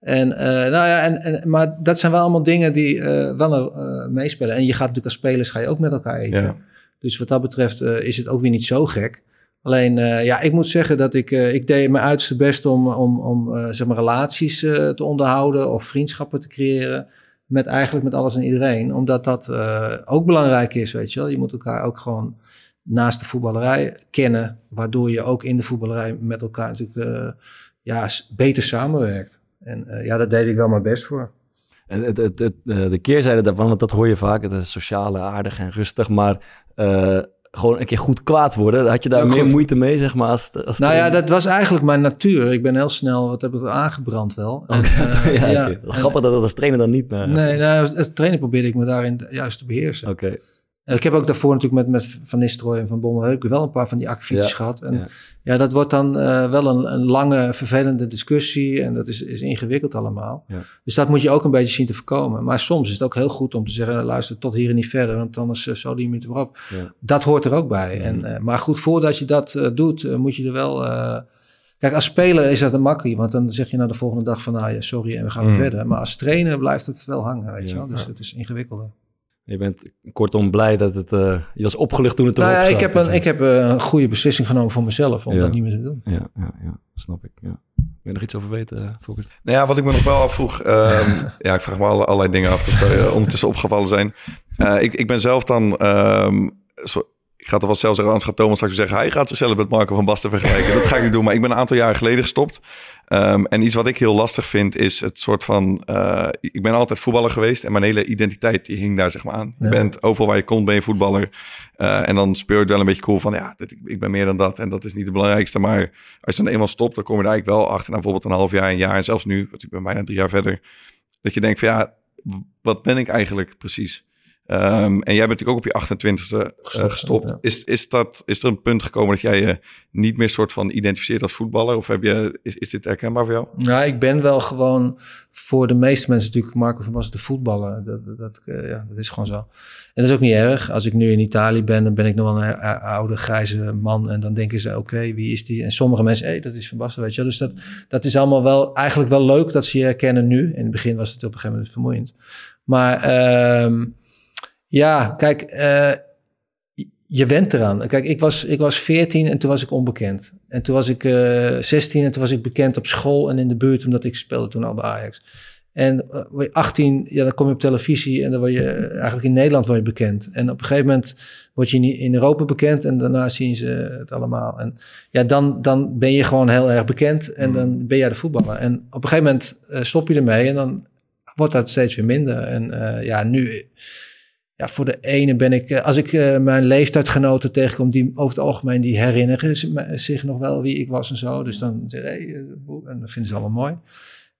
En, uh, nou ja, en, en, maar dat zijn wel allemaal dingen die uh, wel uh, meespelen. En je gaat natuurlijk als spelers ga je ook met elkaar eten. Ja. Dus wat dat betreft is het ook weer niet zo gek. Alleen, ja, ik moet zeggen dat ik, ik deed mijn uiterste best om, om, om zeg maar relaties te onderhouden of vriendschappen te creëren. Met eigenlijk met alles en iedereen. Omdat dat ook belangrijk is, weet je wel. Je moet elkaar ook gewoon naast de voetballerij kennen. Waardoor je ook in de voetballerij met elkaar natuurlijk ja, beter samenwerkt. En uh, ja, daar deed ik wel mijn best voor. En het, het, het, de keerzijde daarvan, want dat hoor je vaak, het is sociale, aardig en rustig, maar uh, gewoon een keer goed kwaad worden. Had je daar meer goed. moeite mee, zeg maar? Als, als Nou ja, dat was eigenlijk mijn natuur. Ik ben heel snel, wat heb ik aangebrand wel. En, *laughs* eh, ja, ja. Grappig dat dat als trainer dan niet... naar. Nee, nou, als trainer probeerde ik me daarin juist te beheersen. Oké. Ik heb ook daarvoor natuurlijk met, met Van Nistelrooy en Van Bommel heb ik wel een paar van die akkefietjes gehad. En ja. dat wordt dan eh, wel een, een lange, vervelende discussie en dat is, is ingewikkeld allemaal. Ja. Dus dat moet je ook een beetje zien te voorkomen. Maar soms is het ook heel goed om te zeggen, luister tot hier en niet verder, want anders uh, zo die niet erop. Ja. Dat hoort er ook bij. En, Mhm. uh, maar goed, voordat je dat doet, moet je er wel... Kijk, als speler is dat een makkie, want dan zeg je na de volgende dag van, nou ja, sorry en we gaan weer verder. Maar als trainer blijft het wel hangen, weet je wel. Dus het is ingewikkelder. Je bent kortom blij dat het... Uh, je was opgelucht toen het erop nou ja, zat. ik heb, een, ik heb uh, een goede beslissing genomen voor mezelf om Ja. dat niet meer te doen. Ja, ja, ja snap ik. Ja. Wil je nog iets over weten, uh, Volkert? Nou ja, wat ik me nog wel afvroeg... Um, *laughs* ja, ik vraag me alle, allerlei dingen af. Dat zou je ondertussen opgevallen zijn. Uh, ik, ik ben zelf dan... Um, zo, ik ga het er wel zelf zeggen, anders gaat Thomas straks zeggen... hij gaat zichzelf met Marco van Basten vergelijken. dat ga ik niet doen, maar ik ben een aantal jaren geleden gestopt. Um, en iets wat ik heel lastig vind is het soort van... Uh, ik ben altijd voetballer geweest en mijn hele identiteit die hing daar zeg maar aan. Ja. Je bent overal waar je komt ben je voetballer. Uh, en dan speel je het wel een beetje cool van... ja, dit, ik ben meer dan dat en dat is niet het belangrijkste. Maar als je dan eenmaal stopt, dan kom je er eigenlijk wel achter... na bijvoorbeeld een half jaar, een jaar en zelfs nu... want ik ben bijna drie jaar verder... dat je denkt van ja, wat ben ik eigenlijk precies? Um, en jij bent natuurlijk ook op je 28e gestopt. Uh, gestopt. Ja. Is, is, dat, is er een punt gekomen dat jij je niet meer soort van identificeert als voetballer? Of heb je, is, is dit herkenbaar voor jou? Ja, ik ben wel gewoon voor de meeste mensen natuurlijk Marco van Basten de voetballer. Dat, dat, dat, uh, ja, dat is gewoon zo. En dat is ook niet erg. Als ik nu in Italië ben, dan ben ik nog wel een oude grijze man. En dan denken ze, oké, okay, wie is die? En sommige mensen, hé, hey, dat is Van Basten, weet je wel. Dus dat, dat is allemaal wel eigenlijk wel leuk dat ze je herkennen nu. In het begin was het op een gegeven moment vermoeiend. Maar... Uh, ja, kijk, uh, je went eraan. Kijk, ik was, ik was 14 en toen was ik onbekend. En toen was ik uh, 16 en toen was ik bekend op school en in de buurt, omdat ik speelde toen al bij Ajax. En uh, 18, ja, dan kom je op televisie en dan word je eigenlijk in Nederland word je bekend. En op een gegeven moment word je in Europa bekend en daarna zien ze het allemaal. En ja, dan, dan ben je gewoon heel erg bekend en dan ben jij de voetballer. En op een gegeven moment uh, stop je ermee en dan wordt dat steeds weer minder. En ja, nu ja, voor de ene ben ik, als ik uh, mijn leeftijdgenoten tegenkom, die over het algemeen die herinneren zich nog wel wie ik was en zo. Dus dan hey, en dat vinden ze allemaal mooi.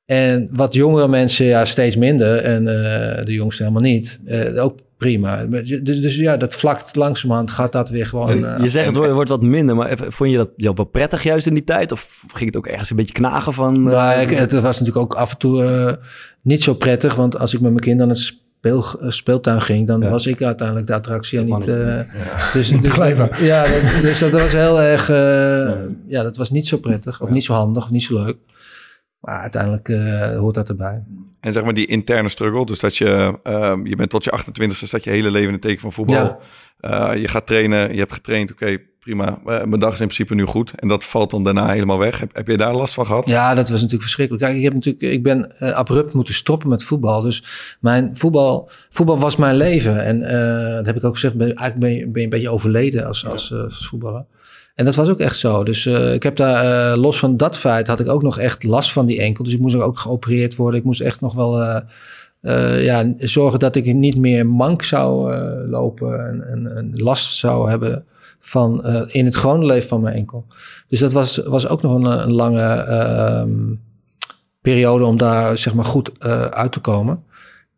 En wat jongere mensen, ja, steeds minder. En uh, de jongsten helemaal niet. Uh, ook prima. Dus, dus, ja, dat vlakt langzamerhand gaat dat weer gewoon... Uh, je zegt het wordt, wordt wat minder, maar vond je dat ja, wel prettig juist in die tijd? Of ging het ook ergens een beetje knagen van... Nou, ik, het was natuurlijk ook af en toe niet zo prettig. Want als ik met mijn kinderen aan het speel, speeltuin ging, dan ja. was ik uiteindelijk de attractie en niet... Uh, ja. Dus, dus, dat, *laughs* ja, dat, dus dat was heel erg... Uh, ja. ja, dat was niet zo prettig. Of niet zo handig, of niet zo leuk. Maar uiteindelijk uh, hoort dat erbij. En zeg maar die interne struggle, dus dat je, uh, je bent tot je 28e, staat je hele leven in het teken van voetbal. Ja. Uh, je gaat trainen, je hebt getraind, oké, okay, prima. mijn dag is in principe nu goed. En dat valt dan daarna helemaal weg. Heb, heb je daar last van gehad? Ja, dat was natuurlijk verschrikkelijk. Kijk, ik, heb natuurlijk, ik ben uh, abrupt moeten stoppen met voetbal. Dus mijn voetbal, voetbal was mijn leven. En dat heb ik ook gezegd, ben, eigenlijk ben je, ben je een beetje overleden als, als, als voetballer. En dat was ook echt zo. Dus uh, ik heb daar, uh, los van dat feit, had ik ook nog echt last van die enkel. Dus ik moest er ook geopereerd worden. Ik moest echt nog wel uh, ja, zorgen dat ik niet meer mank zou lopen en, last zou hebben van in het gewone leven van mijn enkel. Dus dat was, was ook nog een, een lange periode om daar zeg maar goed uit te komen.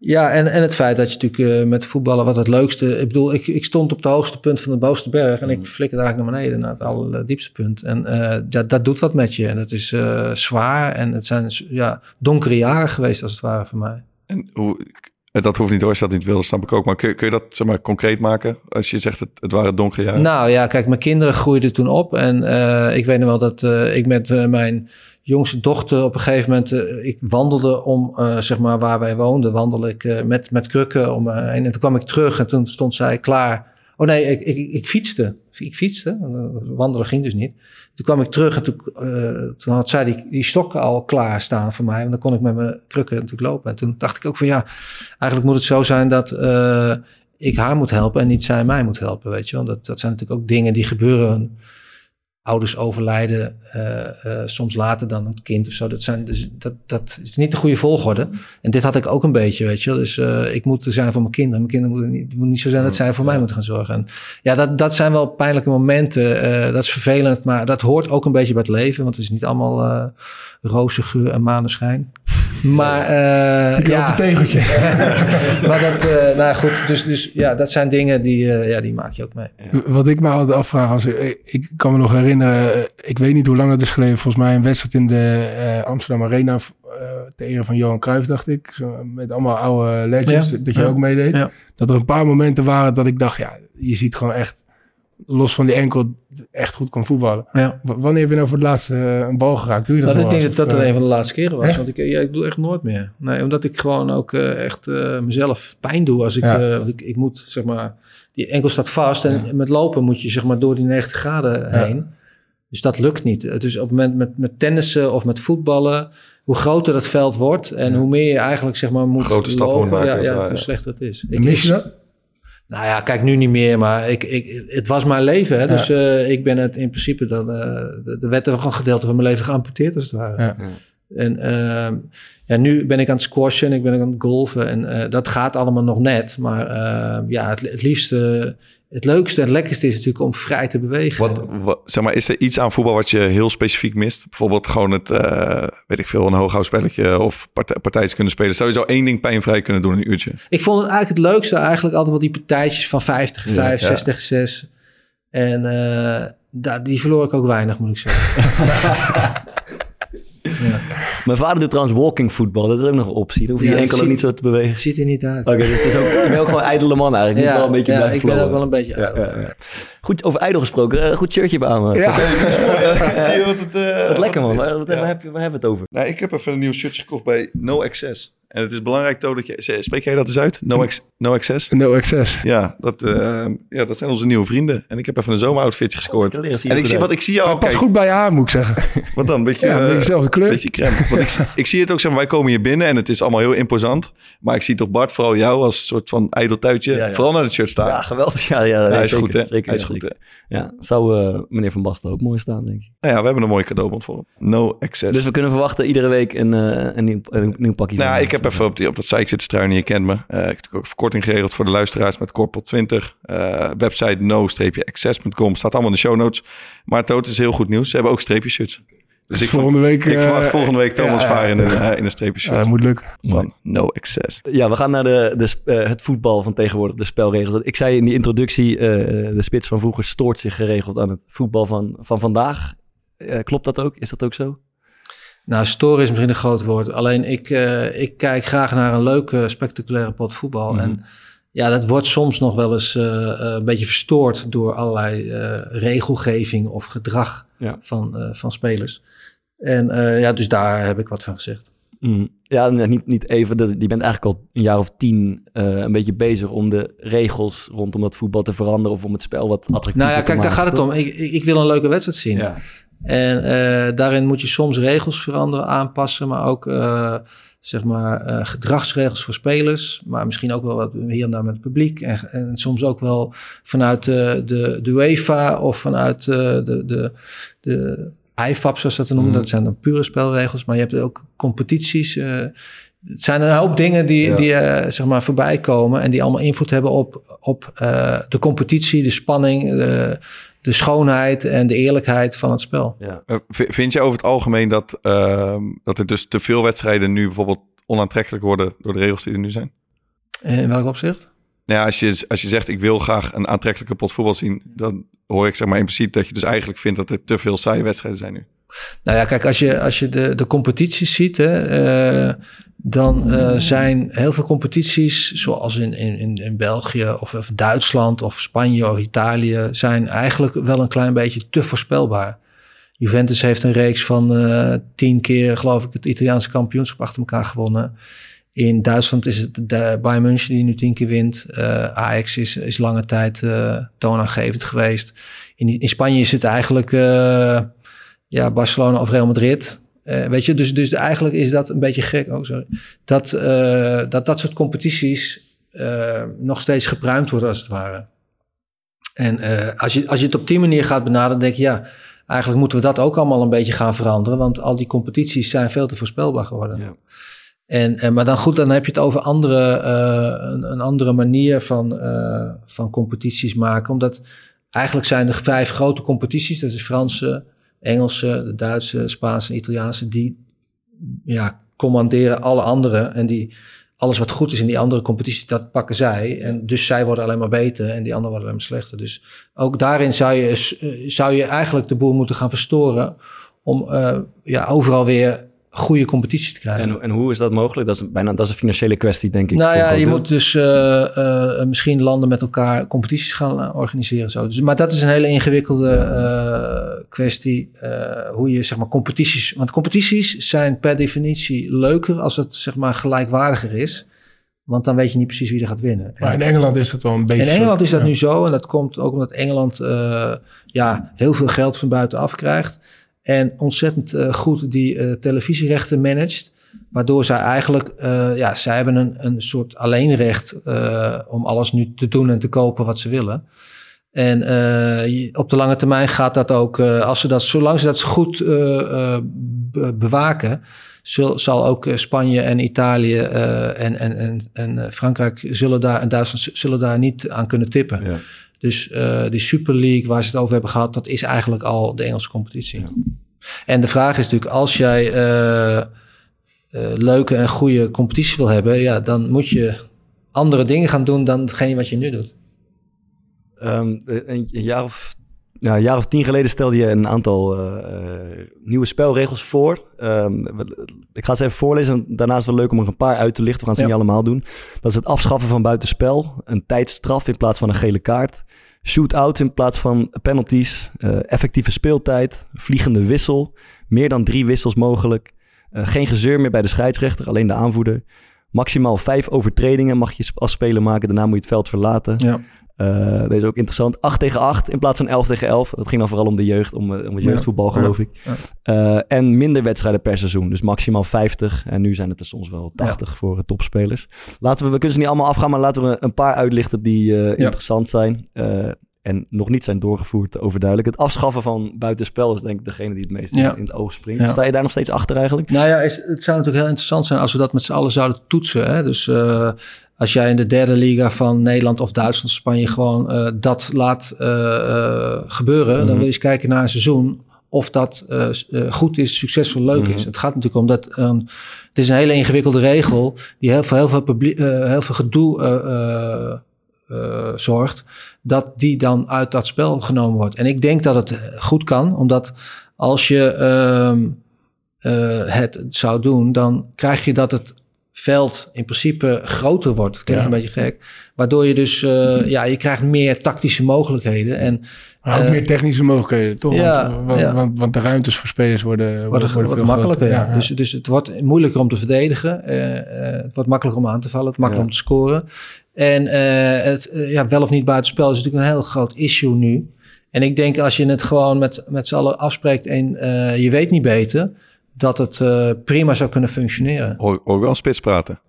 Ja, en, en het feit dat je natuurlijk uh, met voetballen wat het leukste... Ik bedoel, ik, ik stond op het hoogste punt van de bovenste berg... en ik flikkerde eigenlijk naar beneden, naar het allerdiepste punt. En uh, ja, dat doet wat met je. En het is uh, zwaar en het zijn ja, donkere jaren geweest als het ware voor mij. En hoe, dat hoeft niet hoor, als je dat niet wil, snap ik ook. Maar kun, kun je dat zeg maar, concreet maken? Als je zegt, het, het waren donkere jaren. Nou ja, kijk, mijn kinderen groeiden toen op. En ik weet nog wel dat ik met mijn jongste dochter op een gegeven moment, uh, ik wandelde om, uh, zeg maar, waar wij woonden, wandelde ik uh, met, met krukken om heen. En toen kwam ik terug en toen stond zij klaar. Oh nee, ik, ik, ik fietste. Ik fietste, wandelen ging dus niet. Toen kwam ik terug en toen, toen had zij die, die stokken al klaar staan voor mij. En dan kon ik met mijn krukken natuurlijk lopen. En toen dacht ik ook van ja, eigenlijk moet het zo zijn dat ik haar moet helpen en niet zij mij moet helpen, weet je wel. Dat, dat zijn natuurlijk ook dingen die gebeuren ouders overlijden uh, soms later dan het kind of zo. Dat, zijn, dus dat, dat is niet de goede volgorde. En dit had ik ook een beetje, weet je wel. Dus uh, ik moet er zijn voor mijn kinderen. Mijn kinderen moeten niet, moet niet zo zijn dat zij voor mij moeten gaan zorgen. En ja, dat, dat zijn wel pijnlijke momenten. dat is vervelend, maar dat hoort ook een beetje bij het leven. Want het is niet allemaal roze geur en maneschijn. Maar uh, ja, een tegeltje. *laughs* maar dat, uh, nou goed, dus, dus ja, dat zijn dingen die, uh, ja, die maak je ook mee. Ja. Wat ik me altijd afvraag, als ik, ik kan me nog herinneren, ik weet niet hoe lang het is geleden, volgens mij een wedstrijd in de Amsterdam Arena ter ere van Johan Cruijff, dacht ik, zo, met allemaal oude legends, ja. dat je ook meedeed. Dat er een paar momenten waren dat ik dacht, ja, je ziet gewoon echt los van die enkel echt goed kon voetballen. Ja. wanneer heb je nou voor het laatst uh, een bal geraakt? Doe je dat nou, ik denk dat dat uh, een van de laatste keren was. Want ik, ja, ik doe echt nooit meer. Nee, omdat ik gewoon ook uh, echt mezelf pijn doe. Als ik, ja. want ik, ik moet, zeg maar, die enkel staat vast. En ja. met lopen moet je, zeg maar, door die 90 graden heen. Dus dat lukt niet. Dus op het moment met, met tennissen of met voetballen, hoe groter het veld wordt en hoe meer je eigenlijk, zeg maar, moet Grote stappen lopen, maken. Ja, hoe slechter het is. Ik, mis je dat? Nou ja, kijk nu niet meer, maar ik, ik, het was mijn leven. Hè? Dus uh, ik ben het in principe dan. Uh, er werd er gewoon een gedeelte van mijn leven geamputeerd, als het ware. Ja. En uh, ja, nu ben ik aan het squashen, ik ben aan het golven en uh, dat gaat allemaal nog net. Maar ja, het, het liefste, het leukste en het lekkerste is natuurlijk om vrij te bewegen. Wat, wat, zeg maar, is er iets aan voetbal wat je heel specifiek mist? Bijvoorbeeld gewoon het, uh, weet ik veel, een hooghoudspelletje of partij, partijtjes kunnen spelen. Zou je zo één ding pijnvrij kunnen doen in een uurtje? Ik vond het eigenlijk het leukste eigenlijk altijd wel die partijtjes van 50 tegen 5, ja, 6 tegen 6. En uh, die verloor ik ook weinig, moet ik zeggen. *laughs* Ja. Mijn vader doet trouwens walking voetbal. Dat is ook nog een optie. Dan hoef je ja, enkel ook niet zo te bewegen. Ziet er niet uit. Oké, okay, dus het is ook, ik ben ook gewoon ijdele man eigenlijk. Ja, moet wel een beetje ja, blijven ik ben ook wel een beetje ijdel. Goed, over ijdel gesproken. Uh, goed shirtje bij me. Ja. *laughs* Zie je wat het... Uh, wat lekker man. Wat, wat, waar, heb waar hebben we het over? Nou, ik heb even een nieuw shirtje gekocht bij No Access. En het is belangrijk, dat je... Spreek jij dat eens uit? No, ex, no Access? No Access. Ja dat, uh, ja, dat zijn onze nieuwe vrienden. En ik heb even een zomeroutfitje gescoord. En ik zie, wat ik zie jou... Oh, pas goed bij je aan, moet ik zeggen. *laughs* Wat dan? Beetje, ja, een beetje dezelfde kleur. Beetje crème. Want ik, ik zie het ook, zeg maar, wij komen hier binnen en het is allemaal heel imposant. Maar ik zie toch Bart, vooral jou, als soort van ijdeltuitje, ja, ja. vooral naar het shirt staan. Ja, geweldig. Ja, ja, hij is zeker, goed, hè? Zeker, hij is goed, hè? Ja, zou uh, meneer Van Basten ook mooi staan, denk ik. Nou ja, we hebben een mooi cadeaubond voor hem. No Access. Dus we kunnen verwachten iedere week een, uh, een, nieuw, een nieuw pakje. Nou, van, ik heb even op, die, op dat site zitten struinen. Je kent me. Uh, ik heb ook verkorting geregeld voor de luisteraars met Corpel 20. Uh, website no-access.com. Staat allemaal in de show notes. Maar Toot is heel goed nieuws. Ze hebben ook streepje shirts. Dus ik volgende week... Ik verwacht volgende week Thomas ja, Vaar in, uh, in een streepje shirt. Uh, moet lukken. Van No Access. Ja, we gaan naar de, de, uh, het voetbal van tegenwoordig, de spelregels. Ik zei in die introductie, de spits van vroeger stoort zich geregeld aan het voetbal van, van vandaag. klopt dat ook? Is dat ook zo? Nou, storen is misschien een groot woord. Alleen ik, uh, ik kijk graag naar een leuke, spectaculaire pot voetbal. Mm -hmm. En ja, dat wordt soms nog wel eens uh, uh, een beetje verstoord door allerlei regelgeving of gedrag ja. van, van spelers. En ja, dus daar heb ik wat van gezegd. Mm. Ja, niet, niet even. Je bent eigenlijk al een jaar of tien een beetje bezig om de regels rondom dat voetbal te veranderen of om het spel wat attractiever Nou ja, kijk, daar gaat het om. Ik, ik wil een leuke wedstrijd zien. Ja. En uh, daarin moet je soms regels veranderen, aanpassen, maar ook uh, zeg maar uh, gedragsregels voor spelers, maar misschien ook wel wat hier en daar met het publiek en, en soms ook wel vanuit de, de, de UEFA of vanuit de, de, de IFAB, zoals dat te noemen. Mm. Dat zijn dan pure spelregels, maar je hebt ook competities. het zijn een hoop dingen die, ja. die zeg maar voorbij komen en die allemaal invloed hebben op, op de competitie, de spanning, de, schoonheid en de eerlijkheid van het spel. Ja. Vind je over het algemeen dat, uh, dat er dus te veel wedstrijden nu bijvoorbeeld onaantrekkelijk worden door de regels die er nu zijn? In welk opzicht? Nou ja, als je, als je zegt ik wil graag een aantrekkelijke pot voetbal zien, dan hoor ik zeg maar impliciet dat je dus eigenlijk vindt dat er te veel saaie wedstrijden zijn nu. Nou ja, kijk, als je, als je de, de competities ziet, hè, uh, dan uh, zijn heel veel competities, zoals in, in, in België of, of Duitsland of Spanje of Italië, zijn eigenlijk wel een klein beetje te voorspelbaar. Juventus heeft een reeks van uh, tien keer, geloof ik, het Italiaanse kampioenschap achter elkaar gewonnen. In Duitsland is het de Bayern München die nu tien keer wint. Uh, Ajax is, is lange tijd toonaangevend geweest. In, in Spanje is het eigenlijk ja, Barcelona of Real Madrid. Uh, weet je, dus, dus eigenlijk is dat een beetje gek. Oh, sorry. Dat, uh, dat dat soort competities uh, nog steeds gepruimd worden, als het ware. En als, je, als je het op die manier gaat benaderen, denk je ja. eigenlijk moeten we dat ook allemaal een beetje gaan veranderen. Want al die competities zijn veel te voorspelbaar geworden. Ja. En, en, maar dan goed, dan heb je het over andere, eh, een, een, andere manier van, van competities maken. Omdat eigenlijk zijn er vijf grote competities. Dat is Franse, Engelse, de Duitse, Spaanse en Italiaanse. Die ja, commanderen alle andere. En die, alles wat goed is in die andere competities, dat pakken zij. En dus zij worden alleen maar beter en die anderen worden alleen maar slechter. Dus ook daarin zou je, zou je eigenlijk de boel moeten gaan verstoren. Om uh, ja, overal weer goede competities te krijgen. En, en, hoe is dat mogelijk? Dat is bijna dat is een financiële kwestie, denk ik. Nou ja, je moet dus uh, uh, misschien landen met elkaar competities gaan organiseren. Zo. Dus, maar dat is een hele ingewikkelde uh, kwestie. hoe je zeg maar competities. Want competities zijn per definitie leuker als het zeg maar gelijkwaardiger is. Want dan weet je niet precies wie er gaat winnen. Maar in Engeland is dat wel een beetje. In Engeland is dat ja. nu zo. En dat komt ook omdat Engeland ja, heel veel geld van buitenaf krijgt. En ontzettend uh, goed die uh, televisierechten managt. Waardoor zij eigenlijk, uh, ja, zij hebben een, een soort alleenrecht om alles nu te doen en te kopen wat ze willen. En op de lange termijn gaat dat ook, als ze dat, zolang ze dat goed bewaken, zul, zal ook Spanje en Italië en, en, en, en Frankrijk zullen daar, en Duitsland zullen daar niet aan kunnen tippen. Ja. Dus uh, die Super League waar ze het over hebben gehad, dat is eigenlijk al de Engelse competitie. Ja. En de vraag is natuurlijk, als jij uh, uh, leuke en goede competitie wil hebben, ja, dan moet je andere dingen gaan doen dan hetgeen wat je nu doet. Um, een, een, jaar of, ja, een jaar of tien geleden stelde je een aantal nieuwe spelregels voor. Um, ik ga ze even voorlezen. Daarnaast is het wel leuk om er een paar uit te lichten. We gaan ze ja. niet allemaal doen. Dat is het afschaffen van buitenspel. Een tijdstraf in plaats van een gele kaart Shootout in plaats van penalties. Uh, effectieve speeltijd. Vliegende wissel. Meer dan drie wissels mogelijk. Uh, geen gezeur meer bij de scheidsrechter, alleen de aanvoerder. Maximaal vijf overtredingen mag je als speler maken. Daarna moet je het veld verlaten. Ja. Uh, deze is ook interessant. 8 tegen 8 in plaats van 11 tegen 11. Dat ging dan vooral om de jeugd, om, om het jeugdvoetbal, geloof ja. ik. Ja. Uh, en minder wedstrijden per seizoen. Dus maximaal 50. En nu zijn het er soms wel 80 voor topspelers. Laten we, we kunnen ze niet allemaal afgaan, maar laten we een paar uitlichten die uh, interessant zijn. en nog niet zijn doorgevoerd, overduidelijk. Het afschaffen van buitenspel is denk ik degene die het meest in, het oog springt. Sta je daar nog steeds achter eigenlijk? Nou ja, is, het zou natuurlijk heel interessant zijn als we dat met z'n allen zouden toetsen. Hè? Dus als jij in de derde liga van Nederland of Duitsland, Spanje gewoon uh, dat laat uh, uh, gebeuren, mm -hmm. dan wil je eens kijken naar een seizoen of dat goed is, succesvol, leuk mm -hmm. is. Het gaat natuurlijk om dat het is een hele ingewikkelde regel die heel veel, heel veel, heel veel gedoe zorgt, dat die dan uit dat spel genomen wordt. En ik denk dat het goed kan, omdat als je ehm, het zou doen, dan krijg je dat het veld in principe groter wordt. Dat klinkt ja. een beetje gek. Waardoor je dus, uh, ja, je krijgt meer tactische mogelijkheden. En, maar ook uh, meer technische mogelijkheden, toch? Ja, want, ja. want, want, de ruimtes voor spelers worden, worden, worden veel makkelijker. Ja. Dus, dus het wordt moeilijker om te verdedigen. Uh, het wordt makkelijker om aan te vallen. Het makkelijker om te scoren. En het ja, wel of niet buitenspel is natuurlijk een heel groot issue nu. En ik denk als je het gewoon met, met z'n allen afspreekt en je weet niet beter dat het uh, prima zou kunnen functioneren. Ook, wel spits praten.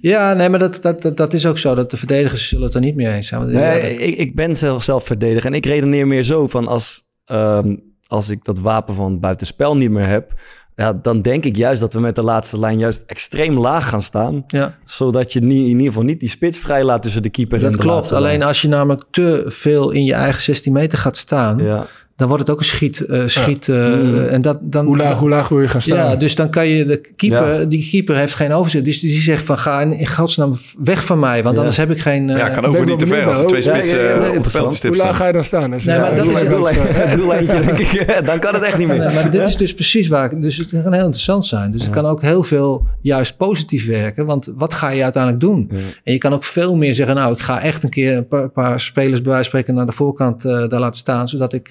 Ja, nee, maar dat, dat, dat, dat, is ook zo. Dat de verdedigers zullen het er niet mee eens zijn. Nee, ik, ik ben zelf, zelf verdediger. En ik redeneer meer zo van als, um, als ik dat wapen van buitenspel niet meer heb... Ja, dan denk ik juist dat we met de laatste lijn juist extreem laag gaan staan. Ja. Zodat je niet, in ieder geval niet die spits vrij laat tussen de keeper dat en de klopt. Alleen als je namelijk te veel in je eigen 16 meter gaat staan... Ja dan wordt het ook een schiet. Uh, schiet ja. uh, mm. en dat, dan, hoe, laag, hoe laag wil je gaan staan? Ja, dus dan kan je de keeper, ja. die keeper heeft geen overzicht. Dus die zegt van ga in, in godsnaam weg van mij, want ja. anders heb ik geen. Uh, ja, kan ook niet te ver als twee spitsen Hoe laag ga je dan staan? Dus, nee, maar dat is denk ik. Dan kan het echt niet meer. Nee, maar dit is dus precies waar. Dus het kan heel interessant zijn. Dus het kan ook heel veel juist positief werken. Want wat ga je uiteindelijk doen? En je kan ook veel meer zeggen, nou, ik ga echt een keer een paar, paar spelers bij wijze van spreken naar de voorkant daar laten staan, zodat ik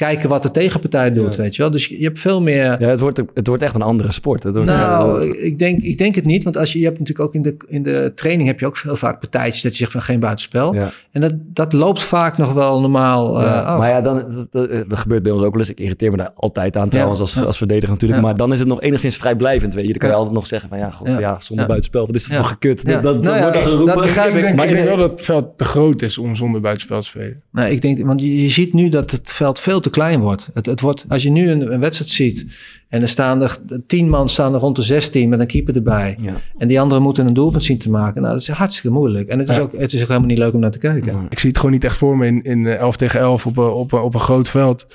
kijken wat de tegenpartij doet, ja. weet je wel. Dus je hebt veel meer... Ja, het wordt, het wordt echt een andere sport. Het wordt nou, ja, ik, denk, ik denk het niet. Want als je, je hebt natuurlijk ook in de, in de training... heb je ook heel vaak partijtjes dat je zegt van geen buitenspel. Ja. En dat, dat loopt vaak nog wel normaal uh, af. Maar ja, dan, dat, dat, dat, gebeurt bij ons ook wel eens. Ik irriteer me daar altijd aan trouwens als, als verdediger natuurlijk. Maar dan is het nog enigszins vrijblijvend, weet je. Dan kan je altijd nog zeggen van ja, god, ja. zonder buitenspel. Wat is er voor gekut? Dat, dat, nou, wordt dan geroepen. ik denk, maar ik denk wel dat het veld te groot is om zonder buitenspel te spelen. Nou, ik denk, want je, je ziet nu dat het veld veel te te klein wordt. Het, het wordt als je nu een, een wedstrijd ziet en er staan er tien man staan er rond de 16 met een keeper erbij. Ja. En die anderen moeten een doelpunt zien te maken. Nou, dat is hartstikke moeilijk. En het is, Ja. ook, het is ook helemaal niet leuk om naar te kijken. Ik zie het gewoon niet echt voor me in, in eh, 11 tegen 11 op, een- op, een- op een groot veld.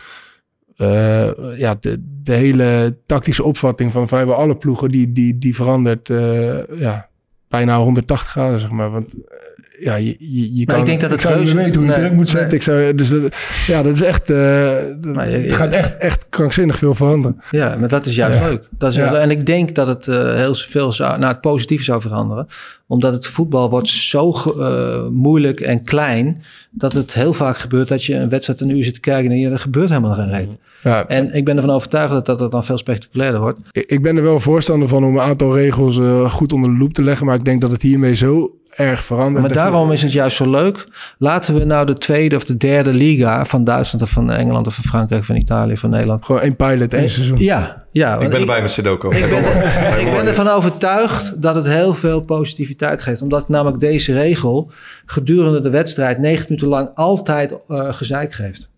Eh, ja, de, de hele tactische opvatting van vrijwel alle ploegen die, die, die verandert eh, ja, bijna 180 graden, zeg maar. Want eh, ja, je, je, je kan, ik denk dat het zou niet weten hoe je druk moet zetten. Ik zou, dus dat, ja, dat is echt, eh, dat- Maar je- het gaat echt, echt krankzinnig veel veranderen. Ja, maar dat is juist Ja. leuk. Dat is Ja. En ik denk dat het eh, heel veel zou, naar het positieve zou veranderen. Omdat het voetbal wordt zo eh, moeilijk en klein... dat het heel vaak gebeurt dat je een wedstrijd een uur zit te kijken... en er gebeurt helemaal geen reet. Ja, En ik ben ervan overtuigd dat dat, dat dan veel spectaculairder wordt. Ik ik ben er wel voorstander van om een aantal regels eh, goed onder de loep te leggen. Maar ik denk dat het hiermee zo erg verandert. Maar daarom is het juist zo leuk. Laten we nou de tweede of de derde liga... van Duitsland of van Engeland of van Frankrijk, van Italië, van Nederland... Gewoon één pilot, één seizoen. Ja, ja. Ik ben erbij met Sudoku. Ik ben, *laughs* ik ben ervan overtuigd dat het heel veel positiviteit geeft. Omdat namelijk deze regel gedurende de wedstrijd 90 minuten lang altijd eh gezeik geeft.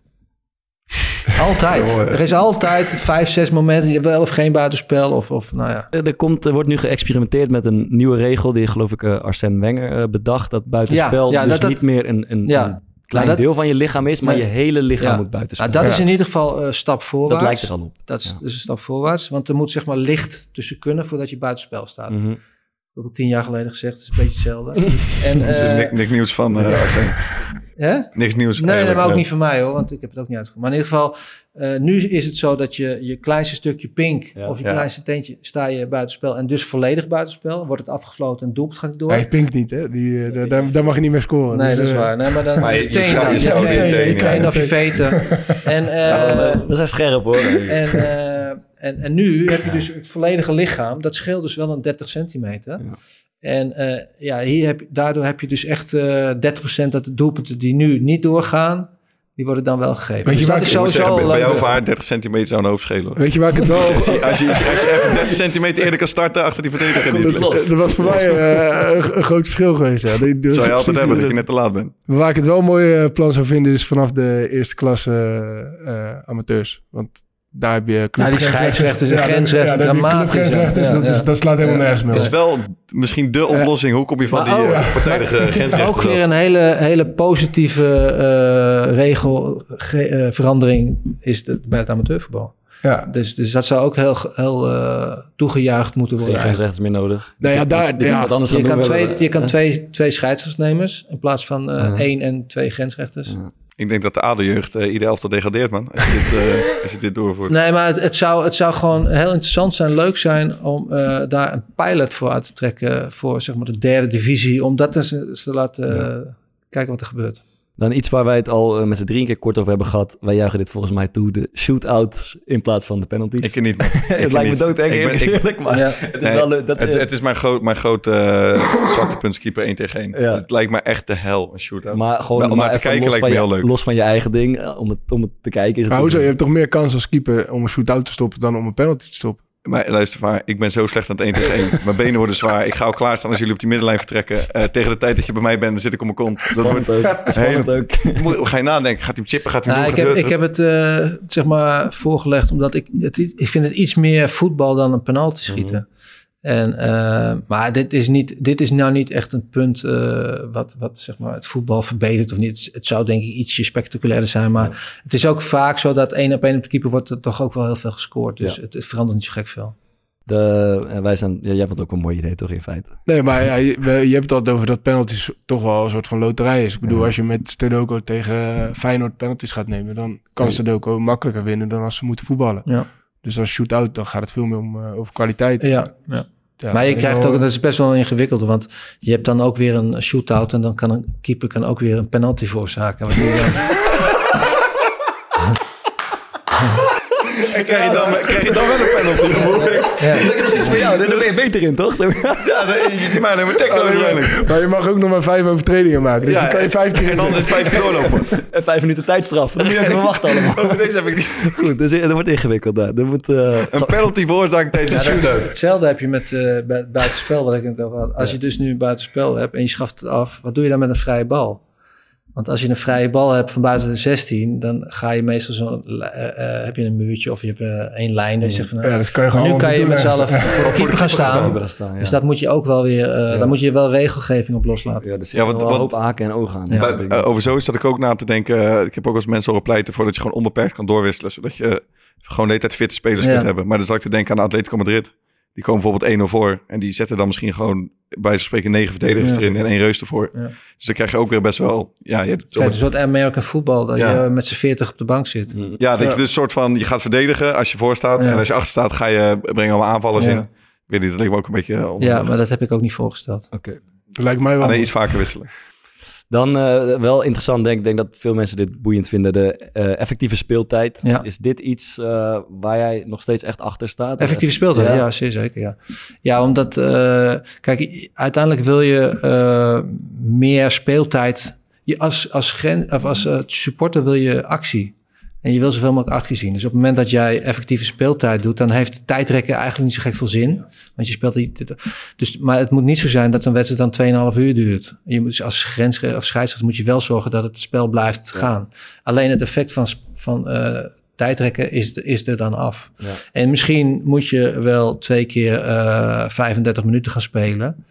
Altijd. Er is altijd vijf, zes momenten. Je hebt wel of geen buitenspel. Of, of nou ja. Er, er komt, er wordt nu geëxperimenteerd met een nieuwe regel die geloof ik eh, Arsène Wenger eh, bedacht. Dat buitenspel Ja, ja, dus dat- dat- niet meer een, een, Ja. een klein Maar dat- deel van je lichaam is, maar Nee. je hele lichaam Ja. moet buitenspel. Nou, dat is Ja. in ieder geval een stap voorwaarts. dat lijkt er al op. Dat is, Ja. dat is een stap voorwaarts. Want er moet zeg maar licht tussen kunnen voordat je buitenspel staat. Dat heb ik al tien jaar geleden gezegd. Het is een beetje hetzelfde. *laughs* en, Dus is eh, niks, niks nieuws van *laughs* uh, Arsène. Hè? Niks nieuws. Nee, maar ook niet van mij hoor, want ik heb het ook niet uitgevoerd. Maar in ieder geval, eh, nu is het zo dat je je kleinste stukje pink Ja. of je Ja. kleinste teentje sta je buitenspel en dus volledig buitenspel. Wordt het afgefloten en doelpunt gaat door. Hij pinkt niet, hè? Die, eh, daar- daar, daar mag je niet meer scoren. nee, Dus, dat is eh, waar. Nee, maar dan Maar je- je teen dan. je teen, teen, je teen ja. of je veten. En, *laughs* eh, We zijn scherp hoor. *laughs* en, eh, en, en nu heb je dus het volledige lichaam. Dat scheelt dus wel een 30 centimeter. En eh, ja, hier heb, daardoor heb je dus echt eh 30% dat de doelpunten die nu niet doorgaan, die worden dan wel gegeven. Weet je dus waar dat ik- is sowieso zeggen, bij- jou haar 30 centimeter zou een hoop schelen. hoor. Weet je waar ik het wel... Als je, als, je, als je even 30 centimeter eerder kan starten achter die verdediger. dat, dat was voor mij eh, een, een groot verschil geweest. Ja. Die- dus- zou je altijd hebben dat je net te laat bent. Maar Waar ik het wel een mooi eh, plan zou vinden is vanaf de eerste klasse eh, eh, amateurs. Want daar heb je Ja, die clubgrensrechters. scheidsrechters en Ja, grensrechters, je dramatisch, dat, is, Ja. dat slaat helemaal Ja. nergens meer Dat is wel misschien de oplossing. Hoe kom je van Maar die eh, partijdige grensrechten Ook weer een hele, hele positieve eh regelverandering is het bij het amateurvoetbal. Ja. Dus, dus dat zou ook heel, heel eh, toegejuicht moeten Geen worden. grensrechters meer nodig. Nou ja, daar- Die kunnen ja. wat anders Je kan, twee, je kan twee, twee in plaats van eh, Ja. één en twee grensrechters. Ja. Ik denk dat de ADO-jeugd uh, ieder elftal degradeert, man. Als je dit, eh, *laughs* als je dit doorvoert. Nee, maar het, het, zou, het zou gewoon heel interessant zijn, leuk zijn om eh, daar een pilot voor uit te trekken voor zeg maar de derde divisie. Om dat eens eens te laten eh, kijken wat er gebeurt. Dan iets waar wij het al eh, met z'n drieën keer kort over hebben gehad. Wij juichen dit volgens mij toe. De shootouts in plaats van de penalties. Ik niet. *laughs* Ik het lijkt me doodeng Ik ben- ik- eerlijk, maar Ja. het is Nee, wel... eh, Dat, het, eh, het is mijn, groot, mijn grote uh, zwakte puntskeeper 1 tegen 1. Ja. Het lijkt me echt de hel, een shootout. maar gewoon Wel, om maar te even kijken los lijkt van me je, heel leuk. Los van je eigen ding, eh, om het, om het te kijken is het Maar hoezo? Je hebt toch meer kans als keeper om een shootout te stoppen dan om een penalty te stoppen? Maar luister maar, ik ben zo slecht aan het 1 tegen 1. *laughs* Mijn benen worden zwaar. Ik ga al klaarstaan als jullie op die middenlijn vertrekken. Uh, tegen de tijd dat je bij mij bent, dan zit ik op mijn kont. Dat wordt ook. *laughs* Heel- ook. Moet- Ga je nadenken, gaat hij hem chippen, gaat hij hem Nou, ik, heb, ik heb het eh, zeg maar voorgelegd omdat ik, het, ik vind het iets meer voetbal dan een penalty schieten. En, eh, maar dit is, niet, dit is nou niet echt een punt eh, wat, wat zeg maar, het voetbal verbetert of niet. Het, zou denk ik ietsje spectaculairder zijn. Maar het is ook vaak zo dat één op één op de keeper wordt er toch ook wel heel veel gescoord. Dus Ja. het, het verandert niet zo gek veel. De, en wij zijn, ja, jij vond het ook een mooi idee toch in feite? Nee, maar ja, je, je hebt het altijd over dat penalties toch wel een soort van loterij is. Ik bedoel, Ja. als je met Stedoko tegen Feyenoord penalties gaat nemen, dan kan. Stedoko makkelijker winnen dan als ze moeten voetballen. Ja. Dus als shootout, dan gaat het veel meer om eh, over kwaliteit. Ja, ja. Ja, maar je krijgt ook, dat is best wel ingewikkeld, want je hebt dan ook weer een shootout en dan kan een keeper kan ook weer een penalty veroorzaken. *laughs* Wat doe je dan? Krijg je, dan, krijg je dan wel een penalty? Ja. Dat is iets voor jou, daar ben je beter in toch? Ja, je ziet mij alleen maar tackle uiteindelijk. Maar je mag ook nog maar vijf overtredingen maken. Dus dan kan je vijf keer En dan is het vijf keer doorlopen. *laughs* En vijf minuten tijdstraf, dan moet je ook even wachten allemaal. Maar deze heb ik niet. Goed, dus dat wordt ingewikkeld daar. Dat moet, eh, Een penalty veroorzaakt tijdens een shootout. Hetzelfde heb je met eh, buitenspel, wat ik net over had. Als je dus nu een buitenspel hebt en je schaft het af, wat doe je dan met een vrije bal? Want als je een vrije bal hebt van buiten de 16, dan ga je meestal zo'n eh, eh, heb je een muurtje of je hebt eh, één lijn. En je zegt van, Ja, dat kan je gewoon nu kan je allen voor de keeper gaan staan. Ja. Dus dat moet je ook wel weer, eh daar moet je wel regelgeving op loslaten. ja, zit Ja, want- want- hoop haken en ogen aan. Bij- over zo is dat ik ook na te denken. ik heb ook als mensen horen pleiten voor dat je gewoon onbeperkt kan doorwisselen. Zodat je gewoon de hele tijd fitte spelers Ja. kunt hebben. Maar dan zat ik te denken aan Atletico Madrid. Die komen bijvoorbeeld 1-0 voor. En die zetten dan misschien gewoon bij van spreken negen verdedigers Ja. erin en één reus ervoor. Ja. Dus dan krijg je ook weer best wel... Ja, je, Het is een soort American voetbal, dat Ja. je met z'n 40 op de bank zit. Mm. ja, dat Ja. je dus soort van... Je gaat verdedigen als je voor staat. Ja. En als je achter staat, ga je brengen allemaal aanvallers Ja. in. Ik weet niet, dat lijkt me ook een beetje... onder- Ja, maar dat heb ik ook niet voorgesteld. Oké. Lijkt mij wel. Ah, nee, iets vaker wisselen. Dan eh, wel interessant, denk ik. denk dat veel mensen dit boeiend vinden. De eh, effectieve speeltijd. Ja. Is dit iets eh, waar jij nog steeds echt achter staat? Effectieve speeltijd, ja. zeer zeker, ja. Ja, omdat, kijk, uiteindelijk wil je meer speeltijd. Je, als, als, gen, of als supporter wil je actie. En je wil zoveel mogelijk actie zien. Dus op het moment dat jij effectieve speeltijd doet, dan heeft tijdrekken eigenlijk niet zo gek veel zin. Want je speelt die. Dus, maar het moet niet zo zijn dat een wedstrijd dan 2,5 uur duurt. Je moet, als grens of scheidsrechter moet je wel zorgen dat het spel blijft gaan. Alleen het effect van, van eh, tijdrekken is, is er dan af. Ja. En misschien moet je wel twee keer eh 35 minuten gaan spelen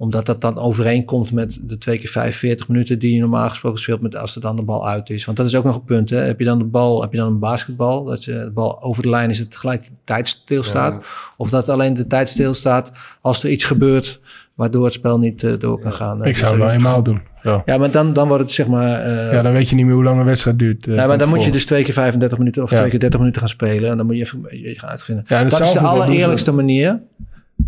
omdat dat dan overeenkomt met de twee keer 45 minuten die je normaal gesproken speelt met als er dan de bal uit is. Want dat is ook nog een punt. Hè? Heb je dan de bal, heb je dan een basketbal, dat je de bal over de lijn is, het gelijk de tijd stilstaat. Of dat alleen de tijd stilstaat als er iets gebeurt waardoor het spel niet eh, door kan gaan. ik zou het wel eenmaal doen. Ja. Ja, maar dan, dan wordt het zeg maar. eh, ja, dan weet je niet meer hoe lang een wedstrijd duurt. eh, ja, maar dan moet je dus twee keer 35 minuten of Ja. twee keer 30 minuten gaan spelen. En dan moet je even je gaan uitvinden. Ja, het dat is de allereerlijkste manier.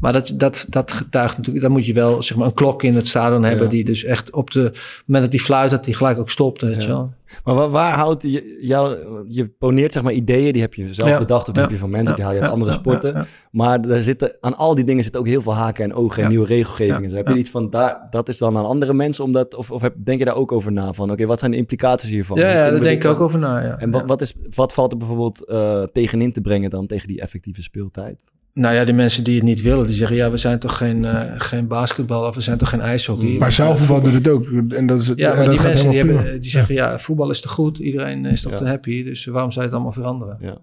Maar dat, dat, dat getuigt natuurlijk. Dan moet je wel zeg maar, een klok in het stadion hebben. Ja. Die dus echt op de moment dat die fluit, dat die gelijk ook stopt. Weet wel. Maar waar, waar houdt je, jou, je poneert zeg maar ideeën, die heb je zelf Ja. bedacht of die Ja. heb je van mensen, die haal je uit Ja, andere ja, sporten. ja, ja. Maar er zitten, aan al die dingen zitten ook heel veel haken en ogen en Ja. nieuwe regelgeving. Ja. en zo. Heb Ja. je iets van, daar, dat is dan aan andere mensen, omdat, of, of heb, denk je daar ook over na? Van oké, wat zijn de implicaties hiervan? Ja, ja, daar denk ik ook over na. Ja. En wat, Ja. wat, is, wat valt er bijvoorbeeld eh, tegenin te brengen dan tegen die effectieve speeltijd? Nou ja, die mensen die het niet willen, die zeggen: ja, we zijn toch geen, eh, geen basketbal of we zijn toch geen ijshockey. Maar zaalvoetbal doet het ook. En dat is, Ja, en dat die gaat mensen die, hebben, die zeggen: ja, voetbal is te goed, iedereen is toch Ja. te happy. Dus waarom zou je het allemaal veranderen? Ja.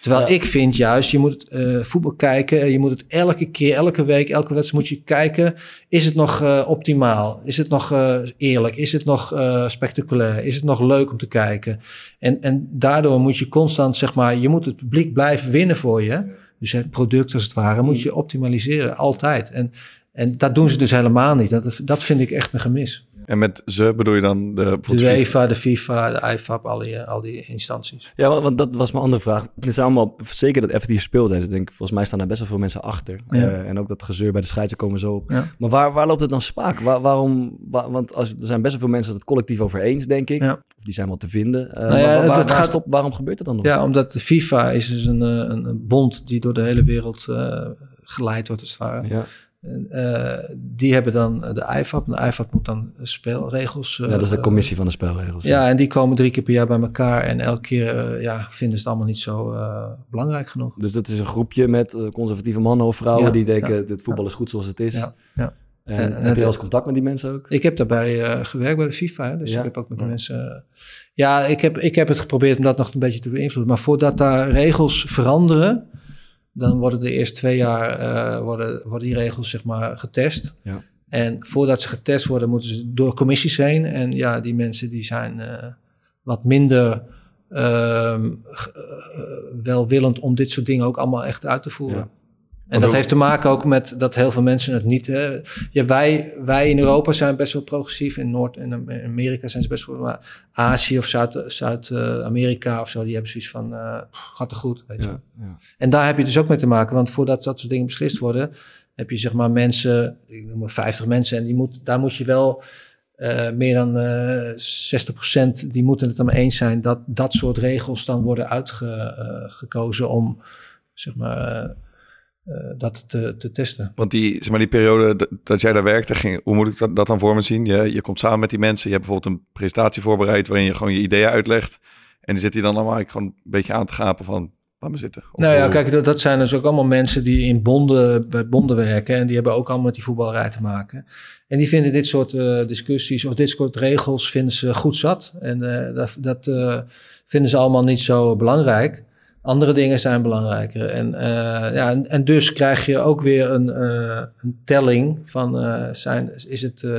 Terwijl Ja. ik vind juist, je moet eh, voetbal kijken. en Je moet het elke keer, elke week, elke wedstrijd moet je kijken. Is het nog eh, optimaal? Is het nog eh, eerlijk? Is het nog eh, spectaculair? Is het nog leuk om te kijken? En, en daardoor moet je constant, zeg maar, je moet het publiek blijven winnen voor je. Dus het product als het ware moet je optimaliseren, altijd. En, en dat doen ze dus helemaal niet. Dat, dat vind ik echt een gemis. En met ze bedoel je dan de... De UEFA, de FIFA, de IFAB, al die, al die instanties. Ja, want, want dat was mijn andere vraag. Het is allemaal zeker dat effectief speeltijd. Ik denk, volgens mij staan daar best wel veel mensen achter. Ja. Eh, en ook dat gezeur bij de scheidsrechter komen zo op. Ja. Maar waar, waar loopt het dan spaak? Waar, waarom? wa- want als, er zijn best wel veel mensen het collectief over eens, denk ik. Ja. Of die zijn wel te vinden. Eh, Nou maar ja, waar, gaat- stop- waarom gebeurt het dan nog? Ja, omdat de FIFA is dus een, eh, een, een bond die door de hele wereld eh, geleid wordt, als het ware. Ja. Eh, die hebben dan de IFAB. En de IFAB moet dan spelregels... eh, Ja, dat is de commissie van de spelregels. ja, en die komen drie keer per jaar bij elkaar. En elke keer eh, ja, vinden ze het allemaal niet zo eh, belangrijk genoeg. Dus dat is een groepje met eh, conservatieve mannen of vrouwen Ja, die denken, ja, dit voetbal is goed zoals het is. Ja, ja. En, En- en heb je wel eens contact met die mensen ook? Ik heb daarbij eh, gewerkt bij de FIFA. Hè, dus ik heb ook met de mensen... eh, ja, ik heb, ik heb het geprobeerd om dat nog een beetje te beïnvloeden. Maar voordat daar regels veranderen... dan worden de eerste twee jaar eh, worden, worden die regels zeg maar getest. Ja. En voordat ze getest worden, moeten ze door commissies heen. En ja, die mensen die zijn eh, wat minder ehm, eh, welwillend om dit soort dingen ook allemaal echt uit te voeren. Ja. En dat heeft te maken ook met dat heel veel mensen het niet. Hè. Ja, wij, wij in Europa zijn best wel progressief. In Noord- en Amerika zijn ze best wel. Maar Azië of Zuid- Zuid-Amerika of zo, die hebben zoiets van. eh, gaat er goed. Weet je. Ja, ja. En daar heb je dus ook mee te maken. Want voordat dat soort dingen beslist worden, heb je zeg maar mensen, ik noem maar 50 mensen. En die moet, daar moet je wel eh, meer dan eh 60% die moeten het dan eens zijn dat dat soort regels dan worden uitgekozen om zeg maar eh, dat te, te testen. Want die, zeg maar, die periode dat jij daar werkte, ging, hoe moet ik dat, dat dan voor me zien? Je, je komt samen met die mensen, je hebt bijvoorbeeld een presentatie voorbereid waarin je gewoon je ideeën uitlegt. En die zit die dan allemaal eigenlijk gewoon een beetje aan te gapen van, laat me zitten. Of Nou ja, hoe- kijk, dat, dat zijn dus ook allemaal mensen die in bonden, bij bonden werken. En die hebben ook allemaal met die voetballerij te maken. En die vinden dit soort eh, discussies of dit soort regels vinden ze goed zat. En eh, dat, dat vinden ze allemaal niet zo belangrijk. Andere dingen zijn belangrijker. En, eh, ja, en, en dus krijg je ook weer een, eh, een telling van eh, zijn, is het eh,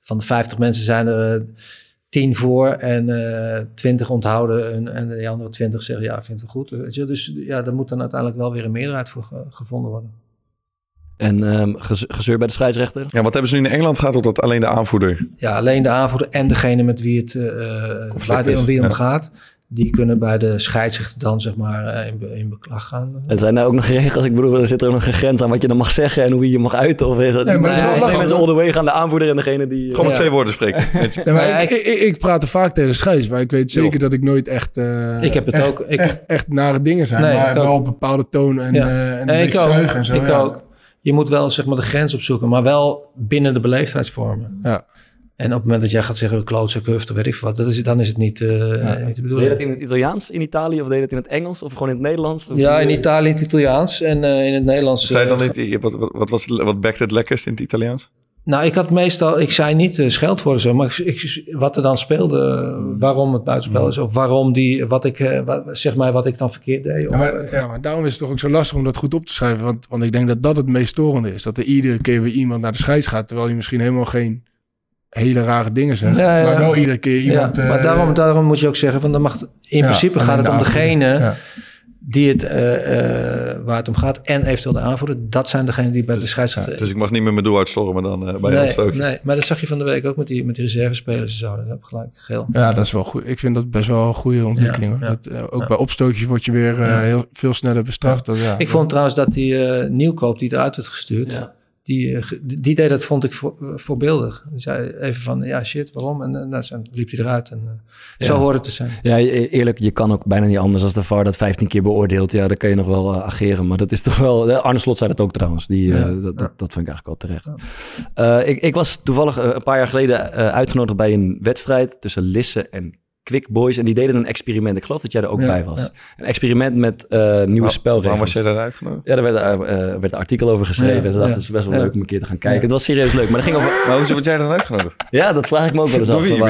van de 50 mensen zijn er eh, 10 voor en eh 20 onthouden en, en de andere 20 zeggen ja, vindt het goed. Weet je? Dus ja, daar moet dan uiteindelijk wel weer een meerderheid voor ge- gevonden worden. En ehm, gez- gezeur bij de scheidsrechter. Ja, wat hebben ze nu in Engeland gehad? Dat alleen de aanvoerder. Ja, alleen de aanvoerder en degene met wie het eh is, om wie het ja. gaat, die kunnen bij de scheidsrechter dan zeg maar eh, in, be- in beklag gaan. En zijn daar ook nog regels? Ik bedoel, er zit er ook nog een grens aan wat je dan mag zeggen en hoe je je mag uiten? Of is dat Nee, maar mensen all the way gaan, de aanvoerder en degene die... Gewoon met Ja. twee woorden spreken. *laughs* Nee, maar Ja, ik, ik, ik, praat er vaak tegen scheids, maar ik weet zeker Joh. dat ik nooit echt, eh, Ik heb het echt, ook. Ik, echt, echt nare dingen zijn, Nee, maar wel op een bepaalde toon en, Ja. eh, en ik ook. en zo. ik ja. ook. Je moet wel zeg maar de grens opzoeken, maar wel binnen de beleefdheidsvormen. Ja. En op het moment dat jij gaat zeggen klootzak, hufte, weet ik veel wat, dat is, dan is het niet, eh niet de Deed je dat in het Italiaans in Italië of deed je dat in het Engels of gewoon in het Nederlands? Ja, in Italië in het Italiaans en eh, in het Nederlands. Zei dan niet, wat, wat, wat was het, wat bekte het lekkerst in het Italiaans? Nou, ik had meestal, ik zei niet uh, scheldwoorden zo, maar ik, ik- wat er dan speelde, waarom het buitenspel is, of waarom die, wat ik, wat, zeg maar, wat ik dan verkeerd deed. Ja Of, maar, ja, maar daarom is het toch ook zo lastig om dat goed op te schrijven. Want, want ik denk dat dat het meest storende is. Dat er iedere keer weer iemand naar de scheids gaat, terwijl hij misschien helemaal geen hele rare dingen. Ja, ja. Maar wel iedere keer ja, iemand... maar eh, daarom, daarom moet je ook zeggen, van, dan mag, in ja, principe gaat het de om degene Ja. die het, eh, eh, waar het om gaat en eventueel de aanvoerder. Dat zijn degenen die bij de scheidsrechter... Dus ik mag niet meer mijn doel uitstormen dan eh, bij nee, opstootje. nee, maar dat zag je van de week ook met die, met die reservespelers en zo. Dat heb ik gelijk geel. Ja, dat is wel goed. Ik vind dat best wel een goede ontwikkeling. Ja, hoor. ja. Dat, ook Ja. bij opstootjes word je weer eh, Ja. heel veel sneller bestraft. Ja, Ik vond trouwens dat die eh, nieuwkoop die eruit werd gestuurd, Ja. Die, eh, ge- die deed dat, vond ik, voor, eh, voorbeeldig. Die zei even van, ja shit, waarom? En eh, nou, zo liep hij eruit. En, eh, Zo Ja. hoort het te zijn. Ja, e- eerlijk, je kan ook bijna niet anders als de VAR dat 15 keer beoordeelt. Ja, dan kan je nog wel ageren. Maar dat is toch wel... Arne Slot zei dat ook trouwens. Die, Ja, dat, ja. dat, dat vind ik eigenlijk wel terecht. Ik, ik was toevallig een paar jaar geleden uitgenodigd bij een wedstrijd tussen Lisse en Quick Boys. En die deden een experiment. Ik geloof dat jij er ook Ja, bij was. ja. Een experiment met eh, nieuwe Waar- spelregels. Waarom was jij daar uitgenodigd? Ja, daar werd, eh, eh, werd een artikel over geschreven. Ja, en ze dachten, ja. het is best wel Ja. leuk om een keer te gaan kijken. Ja. Het was serieus leuk. Maar dat ging over... Maar hoezo word jij dan uitgenodigd? Ja, dat vraag ik me ook wel eens af. wie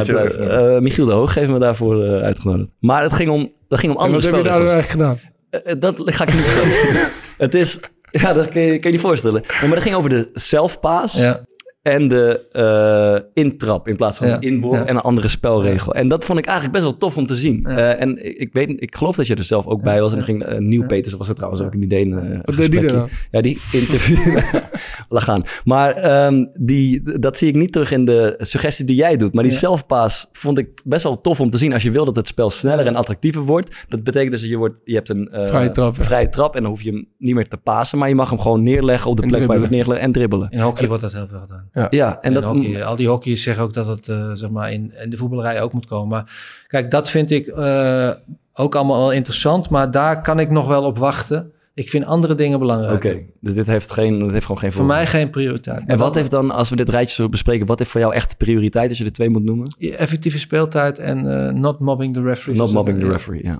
eh, Michiel de Hoog heeft me daarvoor eh, uitgenodigd. Maar het ging om, dat ging om En andere wat heb je daar spelregels. eigenlijk gedaan? Dat ga ik niet vertellen. *laughs* het is... Ja, dat kun je, kun je niet voorstellen. Maar dat ging over de zelfpaas Ja. En de eh, intrap in plaats van Ja, inworp ja. en een andere spelregel. En dat vond ik eigenlijk best wel tof om te zien. Ja. Eh, en ik, ik weet, ik geloof dat je er zelf ook bij was. En er ging uh, Nieuw Peters was er trouwens ook. En die deed een Wat deed die gesprekje. dan? Ja, die interview. *laughs* Laat gaan. Maar ehm, die, dat zie ik niet terug in de suggestie die jij doet. Maar die Ja. zelfpaas vond ik best wel tof om te zien. Als je wil dat het spel sneller en attractiever wordt. Dat betekent dus dat je, wordt, je hebt een eh, Vrije trap, ja. vrije trap. En dan hoef je hem niet meer te pasen. Maar je mag hem gewoon neerleggen op de En plek waar je wordt neergelegd. En dribbelen. In hockey wordt dat heel veel gedaan. Ja, en En dat... hockey, al die hockeyers zeggen ook dat het eh, zeg maar in, in de voetballerij ook moet komen. Maar kijk, dat vind ik eh, ook allemaal wel interessant. Maar daar kan ik nog wel op wachten. Ik vind andere dingen belangrijk. Oké, dus dit heeft, geen, dit heeft gewoon geen Voor mij geen prioriteit. En wat heeft dan, als we dit rijtje zo bespreken, wat heeft voor jou echt prioriteit als je er twee moet noemen? Effectieve speeltijd en eh, not mobbing the referee. Not mobbing the ja. referee, ja.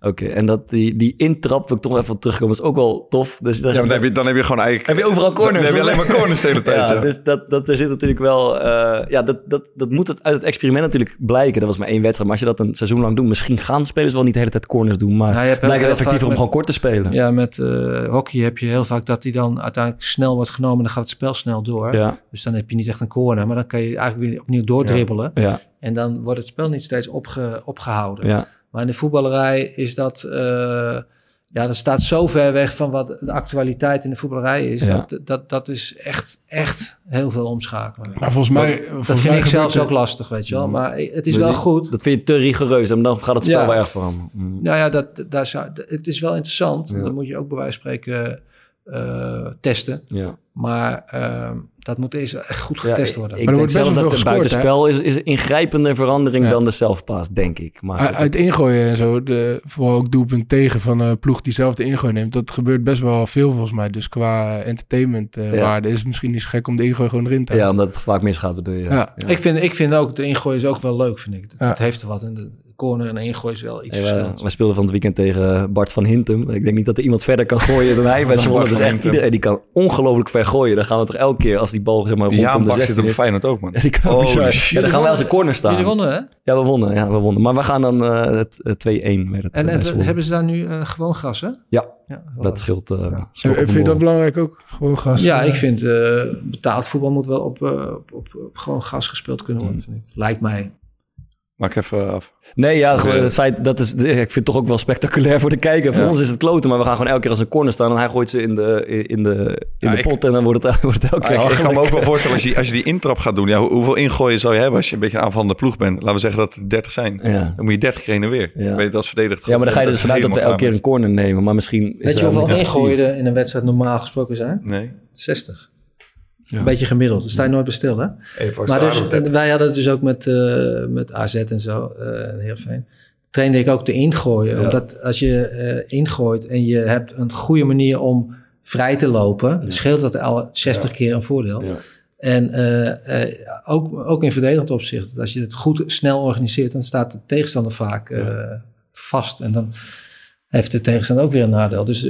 Oké, en dat die, die intrap, wil ik toch even terugkomen, is ook wel tof. Dus dat- Ja, maar dan heb je, dan heb je gewoon eigenlijk... heb je overal corners. Dan heb je alleen maar corners de hele tijd. *laughs* Ja, ja. dus dat, dat, er zit natuurlijk wel... eh, ja, dat, dat, dat moet het uit het experiment natuurlijk blijken. Dat was maar één wedstrijd. Maar als je dat een seizoen lang doet... Misschien gaan spelers wel niet de hele tijd corners doen. Maar lijkt het effectiever om gewoon kort te spelen. Ja, met eh, hockey heb je heel vaak dat die dan uiteindelijk snel wordt genomen. Dan gaat het spel snel door. Ja, Dus dan heb je niet echt een corner. Maar dan kan je eigenlijk weer opnieuw doordribbelen. ja, En dan wordt het spel niet steeds opge, opgehouden. ja. Maar in de voetballerij is dat... eh, ja, dat staat zo ver weg van wat de actualiteit in de voetballerij is. Ja. Dat, dat, dat is echt, echt heel veel omschakelen. Maar volgens mij... Dat volgens vind mij ik zelfs ook lastig, weet je wel. Maar het is wel goed. Dat vind je te rigoureus. En dan gaat het spel Ja. wel erg veranderen. Mm. Nou ja, dat, daar zou, het is wel interessant. Ja. Dat moet je ook bij wijze van spreken eh, testen. Ja. Maar ehm, dat moet eerst echt goed Ja, getest ik- worden. Ik Maar er denk wordt best zelf wel dat het buitenspel is, is een ingrijpende verandering Ja. dan de zelfpaas, denk ik. Maar Uit- Uit ingooien en zo, de, vooral ook doelpunt tegen van een ploeg die zelf de ingooi neemt. Dat gebeurt best wel veel volgens mij. Dus qua entertainment eh, Ja. waarde is het misschien niet zo gek om de ingooi gewoon erin te ja, houden. omdat het vaak misgaat, bedoel je. Ja. Ik, vind, ik vind ook, de ingooi is ook wel leuk, vind ik. Het, Ja. heeft er wat. En de- corner en ingooi is wel iets Hey, wij, verschillends. wij speelden van het weekend tegen Bart van Hintem. Ik denk niet dat er iemand verder kan gooien dan hij *laughs* bij Zwolle. Dus echt iedereen die kan ongelooflijk ver gooien. Dan gaan we toch elke keer als die bal zeg maar, Ja, rondom de Bak zit 16 op. Feyenoord ook, man. *laughs* Ja, die kan shit. Ja, dan gaan wij als een corner staan. Jullie wonnen, hè? Ja, we wonnen. Ja, we wonnen. Maar we gaan dan eh, het eh, 2-1 met het En, eh, en hebben ze daar nu eh, gewoon gas, hè? Ja, Ja, dat scheelt. eh, op vind je dat belangrijk ook? Gewoon gas? Ja, ik vind eh, betaald voetbal moet wel op, op, op, op gewoon gas gespeeld kunnen worden, vind ik. Lijkt mij. Maak even af. Nee, ja, gewoon het feit dat is. Ik vind het toch ook wel spectaculair voor de kijker. Voor Ja. ons is het kloten, maar we gaan gewoon elke keer als een corner staan en hij gooit ze in de, in de, in Ja, de ik- pot en dan wordt het, *laughs* wordt het elke keer ik, ik kan me ook wel voorstellen, als je, als je die intrap gaat doen, ja, hoe- hoeveel ingooien zou je hebben als je een beetje aanvallende ploeg bent? Laten we zeggen dat het 30 zijn. Ja. Dan moet je 30 keer heen en weer. Ja. Weet je, dat is verdedigd. Ja, maar dan ga je dus vanuit dat we elke keer een corner nemen. Maar misschien is Weet je hoeveel ingooien er in een wedstrijd normaal gesproken zijn? Nee. 60. Ja. Een beetje gemiddeld. Dan sta je nooit bij stil, hè? Maar dus, en wij hadden het dus ook met, eh, met AZ en zo, eh en Heerenveen. Trainde ik ook te ingooien. Ja. Omdat als je eh, ingooit en je hebt een goede manier om vrij te lopen, Ja. scheelt dat al 60 keer een voordeel. Ja. En ook, ook in verdedigend opzicht. Als je het goed snel organiseert, dan staat de tegenstander vaak vast. En dan heeft de tegenstander ook weer een nadeel. Dus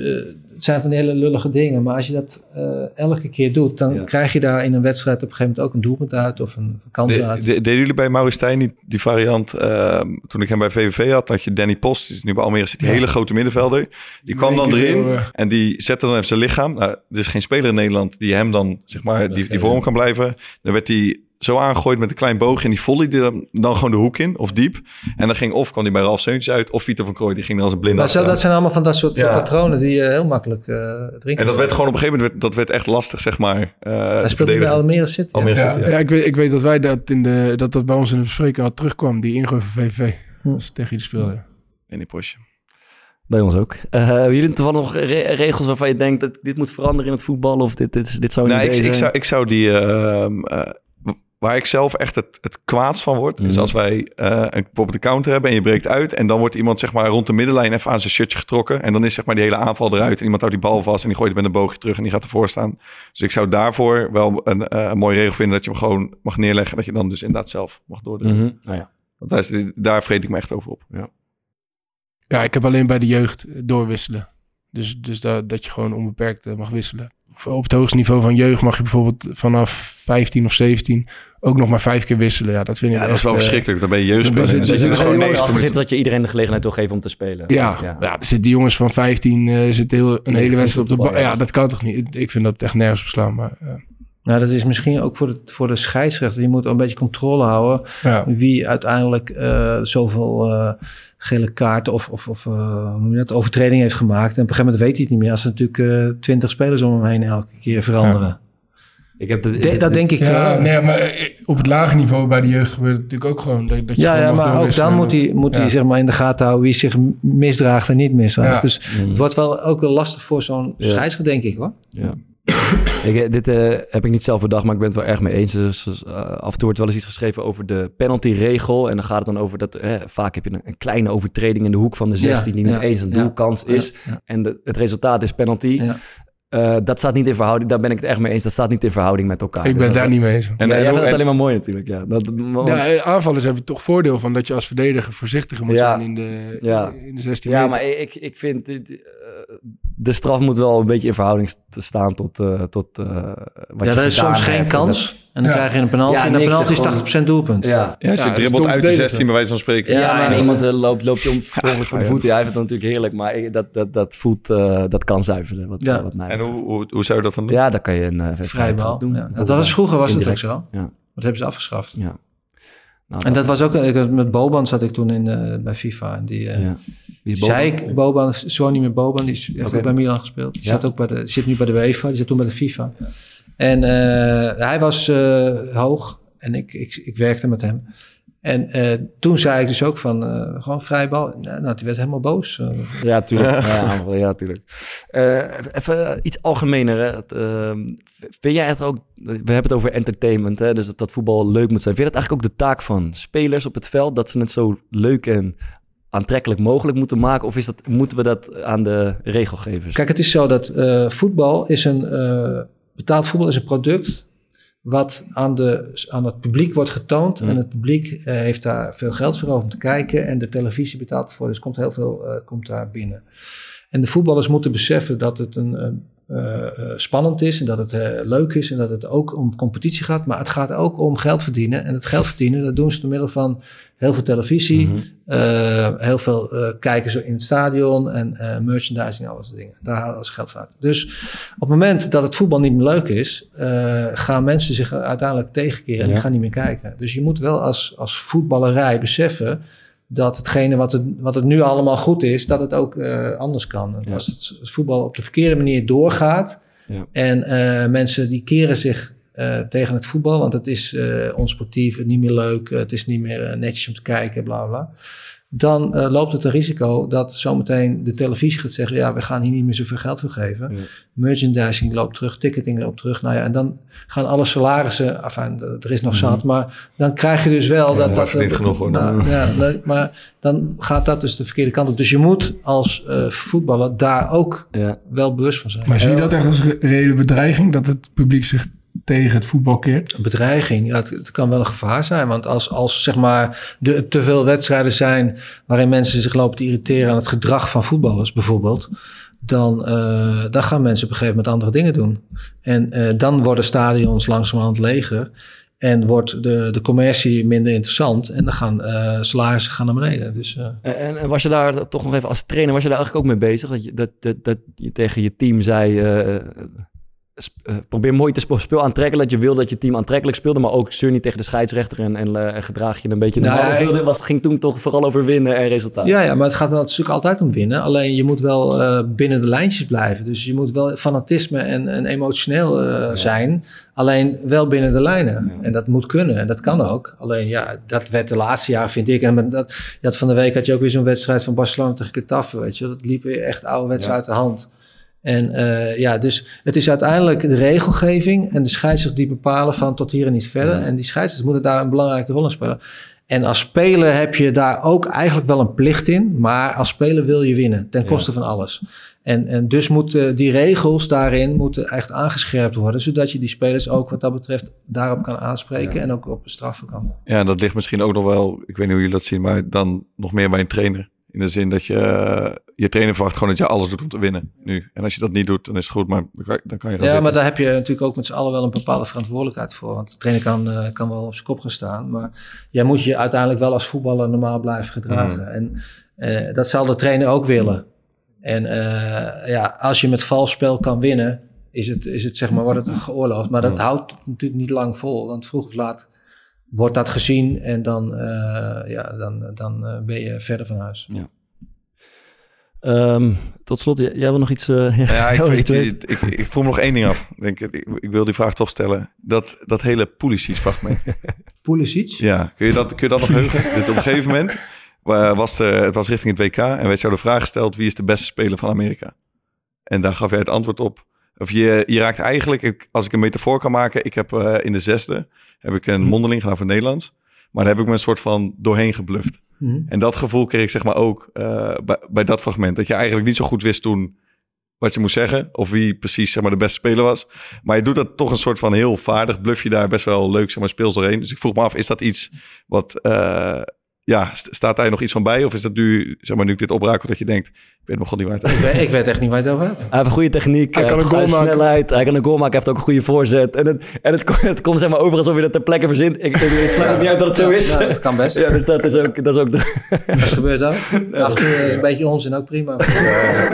het zijn van die hele lullige dingen. Maar als je dat eh, elke keer doet, dan Ja. krijg je daar in een wedstrijd op een gegeven moment ook een doelpunt uit of een kans uit. de- deden jullie bij Maurice Stijn niet die variant? ehm, toen ik hem bij VVV had, had je Danny Post, die is nu bij Almere, zit die Ja. hele grote middenvelder. Die kwam dan erin eh, en die zette dan even zijn lichaam. Nou, er is geen speler in Nederland die hem dan, zeg maar, die, die voor hem kan blijven. Dan werd hij zo aangegooid met een klein boogje en die volleyde dan, dan gewoon de hoek in, of diep. En dan ging of kwam hij bij Ralf Seuntjes uit, of Vito van Krooi, die ging dan als een blinde Maar zo, dat zijn allemaal van dat soort Ja. patronen die je heel makkelijk eh drinken. En dat werd gewoon op een gegeven moment, werd, dat werd echt lastig, zeg maar. eh, te Hij speelde bij verdedigen. Almere City. ja. Almere Ja, City, ja, ik, weet, ik weet dat wij dat, in de, dat dat bij ons in de bespreking al terugkwam. Die ingooi van VVV. Hm. Dat is tegen jullie speelden. In die postje. Bij ons ook. Eh, hebben jullie toevallig nog re- regels waarvan je denkt dat dit moet veranderen in het voetbal? Of dit, dit, is- dit zou een Nou, ik, idee ik, zijn? zou, ik zou die. ehm, eh, waar ik zelf echt het, het kwaadst van word, is Mhm. als wij eh, een, bijvoorbeeld een counter hebben en je breekt uit. En dan wordt iemand zeg maar rond de middenlijn even aan zijn shirtje getrokken. En dan is zeg maar die hele aanval eruit. En iemand houdt die bal vast en die gooit het met een boogje terug en die gaat ervoor staan. Dus ik zou daarvoor wel een, eh, een mooie regel vinden dat je hem gewoon mag neerleggen. Dat je dan dus inderdaad zelf mag doordrukken. Mhm. Nou ja. Want daar, is, daar vreet ik me echt over op. Ja, ik heb alleen bij de jeugd doorwisselen. Dus, dus dat, dat je gewoon onbeperkt eh, mag wisselen. Op het hoogste niveau van jeugd mag je bijvoorbeeld vanaf 15 of 17 ook nog maar vijf keer wisselen. Ja, dat vind ik Ja, dat is echt, wel eh, verschrikkelijk. Dan ben je jeugd. dan zit- zit er gewoon gewoon 90 afgezet minuten. dat je iedereen de gelegenheid wil geven om te spelen. Ja, ja. er zitten jongens van 15 eh zitten heel, een hele wedstrijd op de bal. Ja, dat kan toch niet? Ik vind dat echt nergens beslaan. Maar, eh, Nou, dat is misschien ook voor de, voor de scheidsrechter. Die moet een beetje controle houden. ja. Wie uiteindelijk eh, zoveel eh, gele kaarten of, of, of eh, hoe noem je dat, overtreding heeft gemaakt. En op een gegeven moment weet hij het niet meer. Als er natuurlijk eh, twintig spelers om hem heen elke keer veranderen. Ik heb de, De- dat denk ik. Ja, nee, maar op het lage niveau bij de jeugd gebeurt het natuurlijk ook gewoon. Dat, dat je ja, gewoon ja, maar ook dan moet hij, moet Ja. hij zeg maar in de gaten houden wie zich misdraagt en niet misdraagt. Ja. Dus Mm. het wordt wel ook wel lastig voor zo'n Ja. scheidsrechter, denk ik hoor. Ja. Ik, eh, dit eh, heb ik niet zelf bedacht, maar ik ben het wel erg mee eens. Dus, dus, eh, af en toe wordt wel eens iets geschreven over de penaltyregel. En dan gaat het dan over dat eh, vaak heb je een, een kleine overtreding in de hoek van de 16 die niet ja, eens een doelkans is. En de, het resultaat is penalty. Ja. Eh, dat staat niet in verhouding, daar ben ik het echt mee eens. Dat staat niet in verhouding met elkaar. Ik Dus ben dat- daar niet mee eens. En, Ja, en jij hoe- vindt het en- alleen maar mooi natuurlijk. Ja. Dat, want- Ja, eh, aanvallers hebben toch voordeel van dat je als verdediger voorzichtiger moet Ja. zijn in de, Ja. in de 16 Ja, meter. maar ik, ik vind eh, de straf moet wel een beetje in verhouding te staan tot, eh, tot eh, wat Ja, je er is soms geen hebt. Kans. En dan Ja. krijg je een penalty. Ja, en de niks, penalty is gewoon- 80% doelpunt. dat- ja. Ja, dat dribbelt uit de verdedigen. 16 bij wijze van spreken. Ja, Ja, en ja. iemand eh, loopt, loopt je om *laughs* voor, voor de ja. voeten. Hij vindt dat natuurlijk heerlijk, maar dat, dat, dat voelt, eh, dat kan zuiveren. Wat, Ja. wat mij En hoe, hoe, hoe zou je dat dan doen? Ja, dan kan je een uh, Vrijbal. doen. Ja. Dat was, vroeger was het ook zo. Ja. Dat hebben ze afgeschaft. Ja. Nou, En dat was ook, ik, met Boban zat ik toen in, eh, bij FIFA. En die, eh is Boban? Boban, Sonny met Boban, die is- heeft ook bij Milan gespeeld. Die Ja. zat, ook bij de, die zit nu bij de UEFA, die zat toen bij de FIFA. En eh, hij was eh, hoog en ik, ik, ik werkte met hem. En eh, toen zei ik dus ook van, eh, gewoon vrij bal. Nou, nou, die werd helemaal boos. Ja, tuurlijk. Ja, ja, tuurlijk. Eh, even iets algemener. Hè. Ehm, vind jij het ook... We hebben het over entertainment, hè? dus dat, dat voetbal leuk moet zijn. Vind je dat eigenlijk ook de taak van spelers op het veld? Dat ze het zo leuk en aantrekkelijk mogelijk moeten maken? Of is dat, moeten we dat aan de regelgevers? Kijk, het is zo dat eh, voetbal is een... betaald voetbal is een product wat aan, de, aan het publiek wordt getoond. Mm. En het publiek eh, heeft daar veel geld voor over om te kijken. En de televisie betaalt ervoor. Dus komt heel veel eh, komt daar binnen. En de voetballers moeten beseffen dat het een, een, eh, eh, spannend is. En dat het eh, leuk is. En dat het ook om competitie gaat. Maar het gaat ook om geld verdienen. En het geld verdienen, dat doen ze door middel van heel veel televisie. Mhm. heel veel kijken ze in het stadion. En merchandising en alles soort dingen. Daar halen ze geld van uit. Dus op het moment dat het voetbal niet meer leuk is, gaan mensen zich uiteindelijk tegenkeren en Ja. die gaan niet meer kijken. Dus je moet wel als, als voetballerij beseffen dat hetgene wat het, wat het nu allemaal goed is, dat het ook eh, anders kan. Ja. Als het, het voetbal op de verkeerde manier doorgaat Ja. en eh, mensen die keren zich eh, tegen het voetbal, want het is onsportief, het niet meer leuk, het is niet meer netjes om te kijken, bla bla. Dan eh, loopt het een risico dat zometeen de televisie gaat zeggen: ja, we gaan hier niet meer zoveel geld voor geven. Ja. Merchandising loopt terug, ticketing loopt terug. Nou ja, en dan gaan alle salarissen, enfin, er is nog zat, maar dan krijg je dus wel Mhm. Ja, dat maar dat. verdient genoeg, hoor. Nou, ja, nee, maar dan gaat dat dus de verkeerde kant op. Dus je moet als eh, voetballer daar ook Ja. wel bewust van zijn. Maar zie je dat echt als re- reële bedreiging? Dat het publiek zich tegen het voetbal keert? Een bedreiging, ja, het, het kan wel een gevaar zijn. Want als, als zeg maar de, te veel wedstrijden zijn waarin mensen zich lopen te irriteren aan het gedrag van voetballers bijvoorbeeld. Dan, eh, dan gaan mensen op een gegeven moment andere dingen doen. En eh, dan worden stadions langzamerhand leger. En wordt de, de commercie minder interessant. En dan gaan eh salarissen gaan naar beneden. Dus eh, En, en was je daar toch nog even als trainer, was je daar eigenlijk ook mee bezig? Dat je, dat, dat, dat je tegen je team zei, eh, eh, probeer mooi te sp- speel aantrekkelijk. Dat je wil dat je team aantrekkelijk speelde, maar ook zeur niet tegen de scheidsrechter en, en, eh, gedraag je een beetje Nou, normaal. Wilde- was, het ging toen toch vooral over winnen en resultaat. Ja, ja, maar het gaat wel natuurlijk altijd om winnen. Alleen je moet wel eh, binnen de lijntjes blijven. Dus je moet wel fanatisme en, en emotioneel zijn. Alleen wel binnen de lijnen. Ja. En dat moet kunnen. En dat kan ook. Alleen ja, dat werd de laatste jaar, vind ik. En dat, je had van de week had je ook weer zo'n wedstrijd van Barcelona tegen Getafe. Weet je, dat liep weer echt ouderwets Ja. uit de hand. En eh, ja, dus het is uiteindelijk de regelgeving en de scheidsrechters die bepalen van tot hier en niet verder. En die scheidsrechters moeten daar een belangrijke rol in spelen. En als speler heb je daar ook eigenlijk wel een plicht in. Maar als speler wil je winnen, ten Ja. koste van alles. En, en dus moeten die regels daarin moeten echt aangescherpt worden. Zodat je die spelers ook wat dat betreft daarop kan aanspreken. Ja. En ook op straffen kan. Ja, dat ligt misschien ook nog wel, ik weet niet hoe jullie dat zien, maar dan nog meer bij een trainer. In de zin dat je, eh, je trainer verwacht gewoon dat je alles doet om te winnen nu. En als je dat niet doet, dan is het goed, maar dan kan, je gaan Ja, zitten. maar daar heb je natuurlijk ook met z'n allen wel een bepaalde verantwoordelijkheid voor. Want de trainer kan, eh, kan wel op zijn kop gaan staan. Maar jij moet je uiteindelijk wel als voetballer normaal blijven gedragen. Mhm. En eh, dat zal de trainer ook willen. En ja, als je met vals spel kan winnen, is het, is het zeg maar, wordt het geoorloofd. Maar dat Mhm. houdt natuurlijk niet lang vol. Want vroeg of laat wordt dat gezien en dan, eh, ja, dan, dan eh, ben je verder van huis. Ehm, tot slot, jij, jij wil nog iets... eh, *laughs* Ja, *laughs* ik, ik, ik, ik, ik vroeg me nog één ding af. Ik, Denk, ik, ik wil die vraag toch stellen. Dat, dat hele Pulisic-fragment. *laughs* Pulisic? ja, kun je, dat, kun je dat nog heugen? Op een gegeven moment was het was richting het WK en werd jou de vraag gesteld wie is de beste speler van Amerika? En daar gaf jij het antwoord op. Of je, je raakt eigenlijk, als ik een metafoor kan maken, ik heb eh, in de zesde heb ik een mondeling gedaan voor Nederlands. Maar daar heb ik me een soort van doorheen gebluft. Mhm. En dat gevoel kreeg ik zeg maar ook eh, bij, bij dat fragment. Dat je eigenlijk niet zo goed wist toen wat je moest zeggen. Of wie precies zeg maar, de beste speler was. Maar je doet dat toch een soort van heel vaardig. Bluff je daar best wel leuk zeg maar, speels doorheen. Dus ik vroeg me af, is dat iets wat... eh, ja, st- staat daar nog iets van bij? Of is dat nu, zeg maar, nu ik dit oprakel, dat je denkt... Ik weet nog god niet waar het Ik, weet, ik weet echt niet waar het over hebt. Hij heeft een goede techniek, Hij hij, kan heeft een goal goede maken. snelheid, hij kan een goal maken, hij heeft ook een goede voorzet. En het, en het, komt- het komt zeg maar over alsof je dat ter plekke verzint. Ik, ik, ik sluit niet uit dat het zo is. Ja, dat kan best. Ja, dus dat is ook, dat is ook de... Dat gebeurt ook. Af en toe is een beetje onzin ook prima.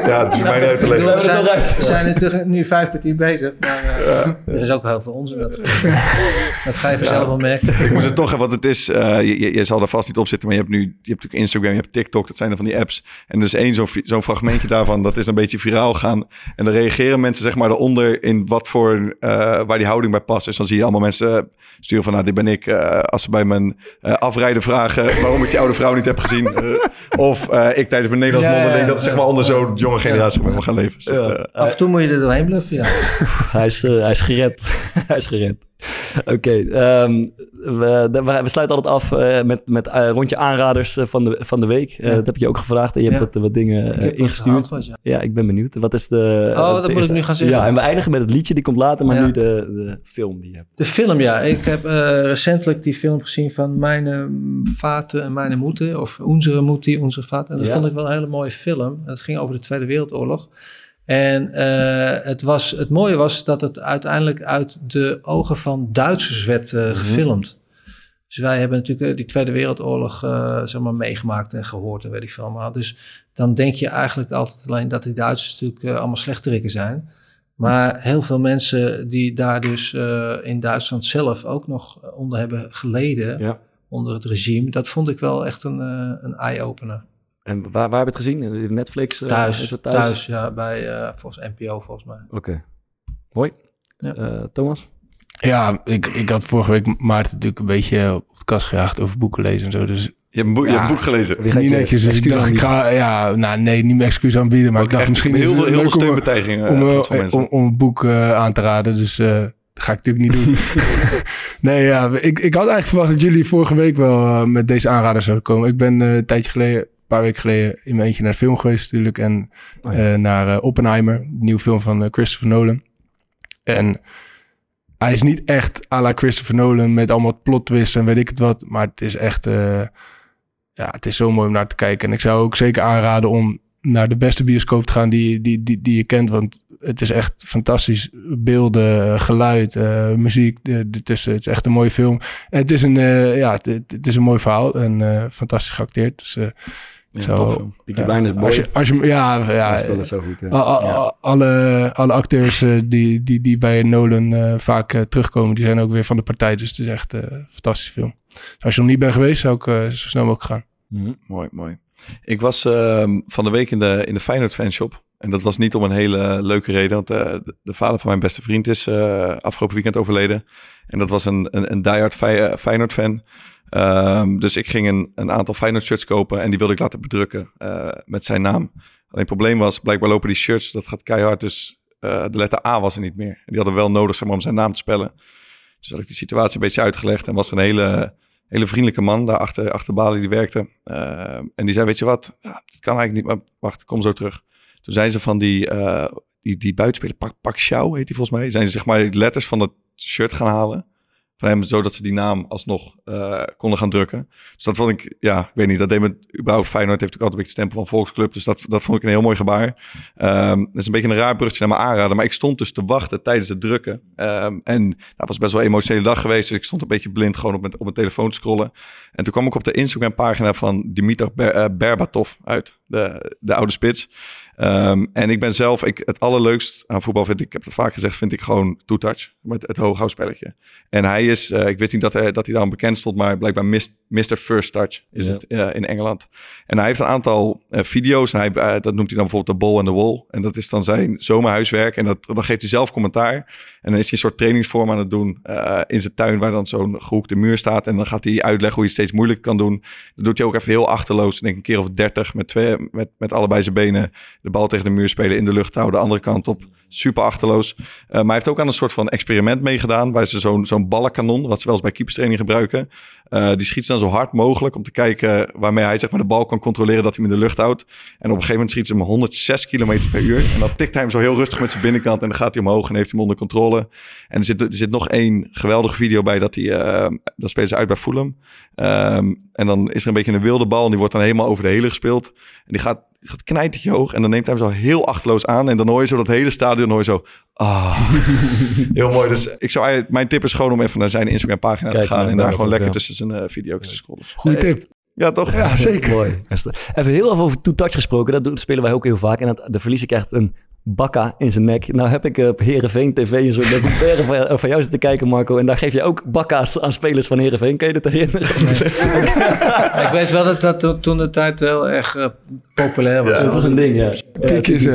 Ja, het is mij niet uit te leggen. we, zijn, we zijn natuurlijk nu vijf kwartier bezig. Maar eh, er is ook heel veel onzin. Dat, *laughs* dat ga je vanzelf wel merken. Ik moest het toch hebben, want het is... eh, je, je, je zal er vast niet op zitten, maar je hebt nu... Je hebt natuurlijk Instagram, je hebt TikTok, dat zijn er van die apps. En dus één zo'n fragmentje daarvan, dat is een beetje viraal gaan. En dan reageren mensen zeg maar eronder in wat voor... eh, waar die houding bij past. Dus dan zie je allemaal mensen eh, sturen van... Nou, dit ben ik. eh, als ze bij mijn eh, afrijden vragen waarom ik die oude vrouw niet heb gezien. of eh, ik tijdens mijn Nederlands Ja, mondeling. Dat is ja. zeg maar onder zo'n jonge generatie met me gaan leven. Dus dat, eh, Af en toe moet je er doorheen bluffen, ja. *laughs* Hij is, hij is gered. *laughs* hij is gered. *laughs* Oké, ehm, we, we, we sluiten altijd af eh, met, met eh, rondje aanraders eh, van de, van de week. Ja. dat heb je ook gevraagd en je hebt wat, wat dingen Ik ingestuurd. ja. Ja, ik ben benieuwd. Wat is de... Oh, de dat moet eerste- ik nu gaan zeggen. Ja, en we eindigen met het liedje, die komt later, maar nu de, de film die je hebt. De film, ja. Ik heb recentelijk die film gezien van Mijn Vater en Mijn Moeder. Of Onze Moeder, Onze Vater. En dat vond ik wel een hele mooie film. Het ging over de Tweede Wereldoorlog. En eh, het, was, het mooie was dat het uiteindelijk uit de ogen van Duitsers werd eh, gefilmd. Dus wij hebben natuurlijk eh, die Tweede Wereldoorlog zeg maar, meegemaakt en gehoord en weet ik veel allemaal. Dus dan denk je eigenlijk altijd alleen dat die Duitsers natuurlijk allemaal slechterikken zijn. Maar heel veel mensen die daar dus in Duitsland zelf ook nog onder hebben geleden, Ja. onder het regime, dat vond ik wel echt een, een eye-opener. En waar, waar heb je het gezien? Netflix? eh, Thuis, is het thuis? ja, bij eh, volgens NPO volgens mij. Oké. Mooi. Ja. Eh, Thomas? Ja, ik, ik had vorige week Maarten natuurlijk een beetje op het kast gejaagd over boeken lezen en zo. Dus Je hebt een, boek, je hebt een boek gelezen. Niet je netjes. Dus ik dacht, ik ga, ja, nou nee, niet mijn excuus aanbieden. Maar ik dacht misschien heel is veel, het heel veel om, om, gehad van mensen. om, om een boek eh, aan te raden. Dus eh, dat ga ik natuurlijk niet doen. *laughs* nee, ja, ik, ik had eigenlijk verwacht dat jullie vorige week wel eh, met deze aanrader zouden komen. Ik ben eh, een tijdje geleden, paar weken geleden, in mijn eentje naar de film geweest natuurlijk. En Oh ja. eh, naar eh, Oppenheimer, de nieuwe film van eh, Christopher Nolan. En hij is niet echt à la Christopher Nolan met allemaal plot twists en weet ik het wat. Maar het is echt, ja, het is zo mooi om naar te kijken. En ik zou ook zeker aanraden om naar de beste bioscoop te gaan die, die, die, die je kent. Want het is echt fantastisch. Beelden, geluid, eh, muziek er- ertussen. Het is echt een mooie film. En het is een, ja, het, is een mooi verhaal en fantastisch geacteerd. Dus Ja, zo. Peaky Blinders Boy. Als je, als je, ja, ja, speelde zo goed. ja. alle, alle acteurs eh, die, die, die bij Nolan eh, vaak eh, terugkomen, die zijn ook weer van de partij. Dus het is echt eh, een fantastische film. Dus als je nog niet bent geweest, zou ik eh, zo snel mogelijk gaan. Mhm. Mooi, mooi. Ik was ehm, van de week in de, in de Feyenoord fanshop. En dat was niet om een hele leuke reden. Want eh, de, de vader van mijn beste vriend is afgelopen weekend overleden. En dat was een, een, een diehard Fey- eh, Feyenoord fan. Ehm, dus ik ging een, een aantal Feyenoord shirts kopen. En die wilde ik laten bedrukken eh, met zijn naam. Alleen het probleem was, blijkbaar lopen die shirts, dat gaat keihard. Dus eh, de letter A was er niet meer. Die hadden wel nodig zeg om zijn naam te spellen. Dus had ik die situatie een beetje uitgelegd. En was een hele hele vriendelijke man daar achter, achter Bali die werkte. Eh, en die zei, weet je wat, ja, dat kan eigenlijk niet, maar wacht, kom zo terug. Toen zijn ze van die, eh die, die buitenspeler, Pak, Pak Xiao heet die volgens mij, zijn ze zeg maar letters van het shirt gaan halen. Van hem, zodat ze die naam alsnog eh, konden gaan drukken. Dus dat vond ik, ja, ik weet niet, dat deed me überhaupt Feyenoord heeft natuurlijk altijd een beetje de stempel van volksclub. Dus dat, dat vond ik een heel mooi gebaar. Ehm, dat is een beetje een raar bruggetje naar mijn aanraden. Maar ik stond dus te wachten tijdens het drukken. Ehm, en dat was best wel een emotionele dag geweest. Dus ik stond een beetje blind gewoon op mijn, op mijn telefoon te scrollen. En toen kwam ik op de Instagram pagina van Dimitar eh, Berbatov uit. De, de oude spits. Ehm, en ik ben zelf, ik, het allerleukst aan voetbal vind ik, ik heb het vaak gezegd, vind ik gewoon two-touch. Met het hooghoudspelletje. En hij is, eh, ik wist niet dat hij, dat hij daarom bekend stond, maar blijkbaar mis- Mr. First Touch is Ja. het eh, in Engeland. En hij heeft een aantal eh, video's. En hij, dat noemt hij dan bijvoorbeeld de ball and the wall. En dat is dan zijn zomerhuiswerk. En dat, dan geeft hij zelf commentaar. En dan is hij een soort trainingsvorm aan het doen in zijn tuin, waar dan zo'n gehoekte muur staat. En dan gaat hij uitleggen hoe je het steeds moeilijker kan doen. Dat doet hij ook even heel achterloos. Ik denk een keer of dertig met, twee, met, met allebei zijn benen de bal tegen de muur spelen, in de lucht houden, de andere kant op. Super achterloos. Eh, maar hij heeft ook aan een soort van experiment meegedaan, waar ze zo'n zo'n ballenkanon, wat ze wel eens bij keeperstraining gebruiken, eh, die schiet ze dan zo hard mogelijk om te kijken waarmee hij zeg maar, de bal kan controleren dat hij hem in de lucht houdt. En op een gegeven moment schiet ze hem 106 km per uur. En dan tikt hij hem zo heel rustig met zijn binnenkant en dan gaat hij omhoog en heeft hij hem onder controle. En er zit, er zit nog één geweldige video bij dat hij, eh dat spelen ze uit bij Fulham. Ehm, en dan is er een beetje een wilde bal en die wordt dan helemaal over de hele gespeeld. En die gaat, gaat knijtertje hoog en dan neemt hij hem zo heel achterloos aan. En dan hoor je zo dat hele stadion hoor je zo... Ah, *laughs* heel mooi. Dus ik zou, eigenlijk- mijn tip is gewoon om even naar zijn Instagram pagina te gaan. En daar gewoon lekker ja. tussen zijn eh video's te scrollen. Goeie tip. Ja, toch? Ja, *laughs* zeker. Mooi. Even heel even over two-touch gesproken. Dat doen, spelen wij ook heel vaak. En dat, de verliezer krijgt een bakka in zijn nek. Nou heb ik op Herenveen TV een soort documentaire van, van jou zitten kijken, Marco. En daar geef je ook bakka's aan spelers van Herenveen. Kun je dat herinneren? ik weet wel dat dat to- toen de tijd heel erg eh, populair was. dat was een ding, ja.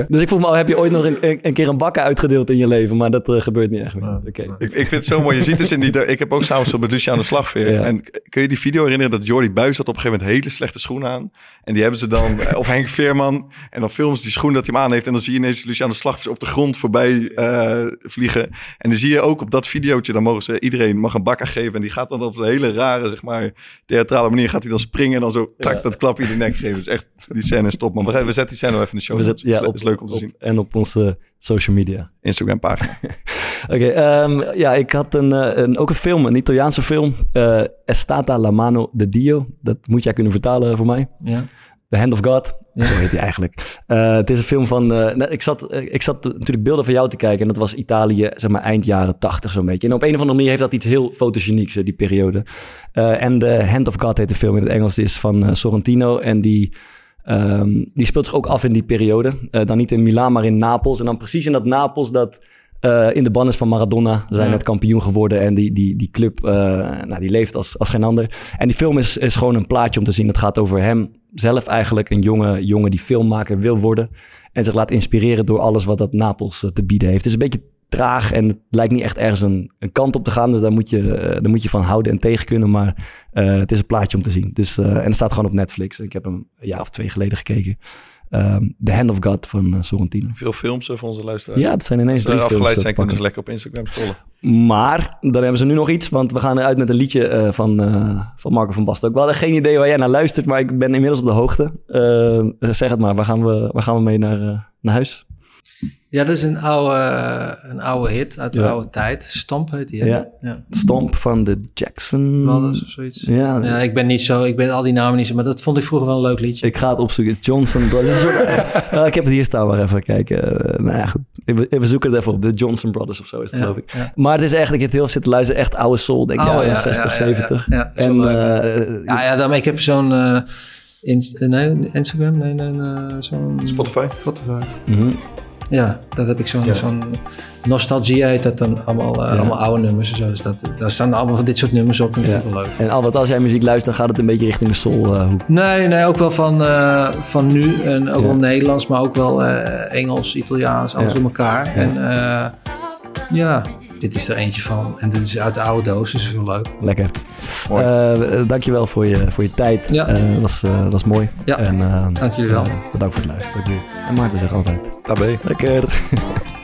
Dus ik vroeg me, al, heb je ooit nog een, keer een bakka uitgedeeld in je leven? Maar dat eh, gebeurt niet echt meer. Oké. Ik, ik vind het zo mooi. Je ziet dus in die... Ik heb ook samen met Luciano Slagveer. Ja. En kun je die video herinneren dat Jordi Buis had op een gegeven moment hele slechte schoenen aan. En die hebben ze dan... eh, Of Henk Veerman. En dan filmen ze die schoen dat hij hem aan heeft. En dan zie je ineens Luciano Luciano Slagvers op de grond voorbij eh, vliegen. En dan zie je ook op dat videootje, dan mogen ze, iedereen mag een bakker geven. En die gaat dan op een hele rare, zeg maar, theatrale manier, gaat hij dan springen en dan zo, tak, dat klapje in de nek geven. Dus echt, die scène is top, man. We, we zetten die scène wel even in de show. We zetten- ja, is, op, is leuk om te op- zien. En op onze social media. Instagram pagina. *laughs* Oké, ehm, ja, ik had een, eh, een, ook een film, een Italiaanse film. eh Estata la mano de Dio. Dat moet jij kunnen vertalen voor mij. Ja. The Hand of God. Zo heet hij eigenlijk. Eh, het is een film van... eh, nou, ik, zat, eh, ik zat natuurlijk beelden van jou te kijken. En dat was Italië, zeg maar, eind jaren tachtig zo'n beetje. En op een of andere manier heeft dat iets heel fotogenieks, die periode. En The Hand of God heet de film in het Engels. Die is van Sorrentino. En die... ehm, die speelt zich ook af in die periode. Dan niet in Milaan, maar in Napels. En dan precies in dat Napels dat in de ban is van Maradona. Zijn Ja. net kampioen geworden. En die, die, die club, nou, die leeft als, als geen ander. En die film is, is gewoon een plaatje om te zien. Het gaat over hem zelf eigenlijk. Een jonge jongen die filmmaker wil worden. En zich laat inspireren door alles wat dat Napels eh, te bieden heeft. Het is een beetje traag en het lijkt niet echt ergens een, kant op te gaan. Dus daar moet je, eh, daar moet je van houden en tegen kunnen. Maar eh, het is een plaatje om te zien. Dus, en het staat gewoon op Netflix. Ik heb hem een jaar of twee geleden gekeken. Ehm, The Hand of God van eh, Sorrentino. Veel films voor onze luisteraars. Ja, het zijn ineens Als ze drie films. afgeleid eh, zijn, kunnen ze lekker op Instagram scrollen. Maar dan hebben ze nu nog iets, want we gaan eruit met een liedje eh, van, van Marco van Basten. We hadden geen idee waar jij naar luistert, maar ik ben inmiddels op de hoogte. Zeg het maar, waar gaan we, waar gaan we mee naar, naar huis? Ja, dat is een oude, een oude hit uit de Ja. oude tijd. Stomp heet die, hè? Ja. ja. Stomp van de Jackson. Brothers of zoiets. Ja, Ja, ik ben niet zo, ik ben al die namen niet zo, maar dat vond ik vroeger wel een leuk liedje. ik ga het opzoeken. Johnson Brothers. *laughs* Ja, ik heb het hier staan, maar even kijken. Eh, nou ja, goed. We, we zoeken het even op. De Johnson Brothers of zo is het, Ja, geloof ik. ja. Maar het is eigenlijk, ik heb heel zitten luisteren, echt oude soul, denk ik, jaren ja, 60, ja, ja, ja. 70. Ja, en eh, Ja, ja, dan, ik heb zo'n eh, in, nee, Instagram, nee, nee, nee, zo'n Spotify. Spotify. mhm. Ja, dat heb ik zo'n Ja. zo'n nostalgie heet dat dan allemaal, eh, Ja. allemaal oude nummers en zo. Dus dat, daar staan allemaal van dit soort nummers op en dat Ja. vind ik wel leuk. En Albert, als jij muziek luistert, dan gaat het een beetje richting de soul hoek. Nee, nee, ook wel van, eh, van nu en ook wel Nederlands, maar ook wel Engels, Italiaans, alles door elkaar. En ja, dit is er eentje van. En dit is uit de oude doos, dus wel leuk. Lekker. Eh, eh, dankjewel voor je, voor je tijd. Ja. Eh, dat, was, eh, dat was mooi. Ja. En, eh, Dank jullie wel. bedankt voor het luisteren. En Maarten zegt altijd. Je. Lekker. *laughs*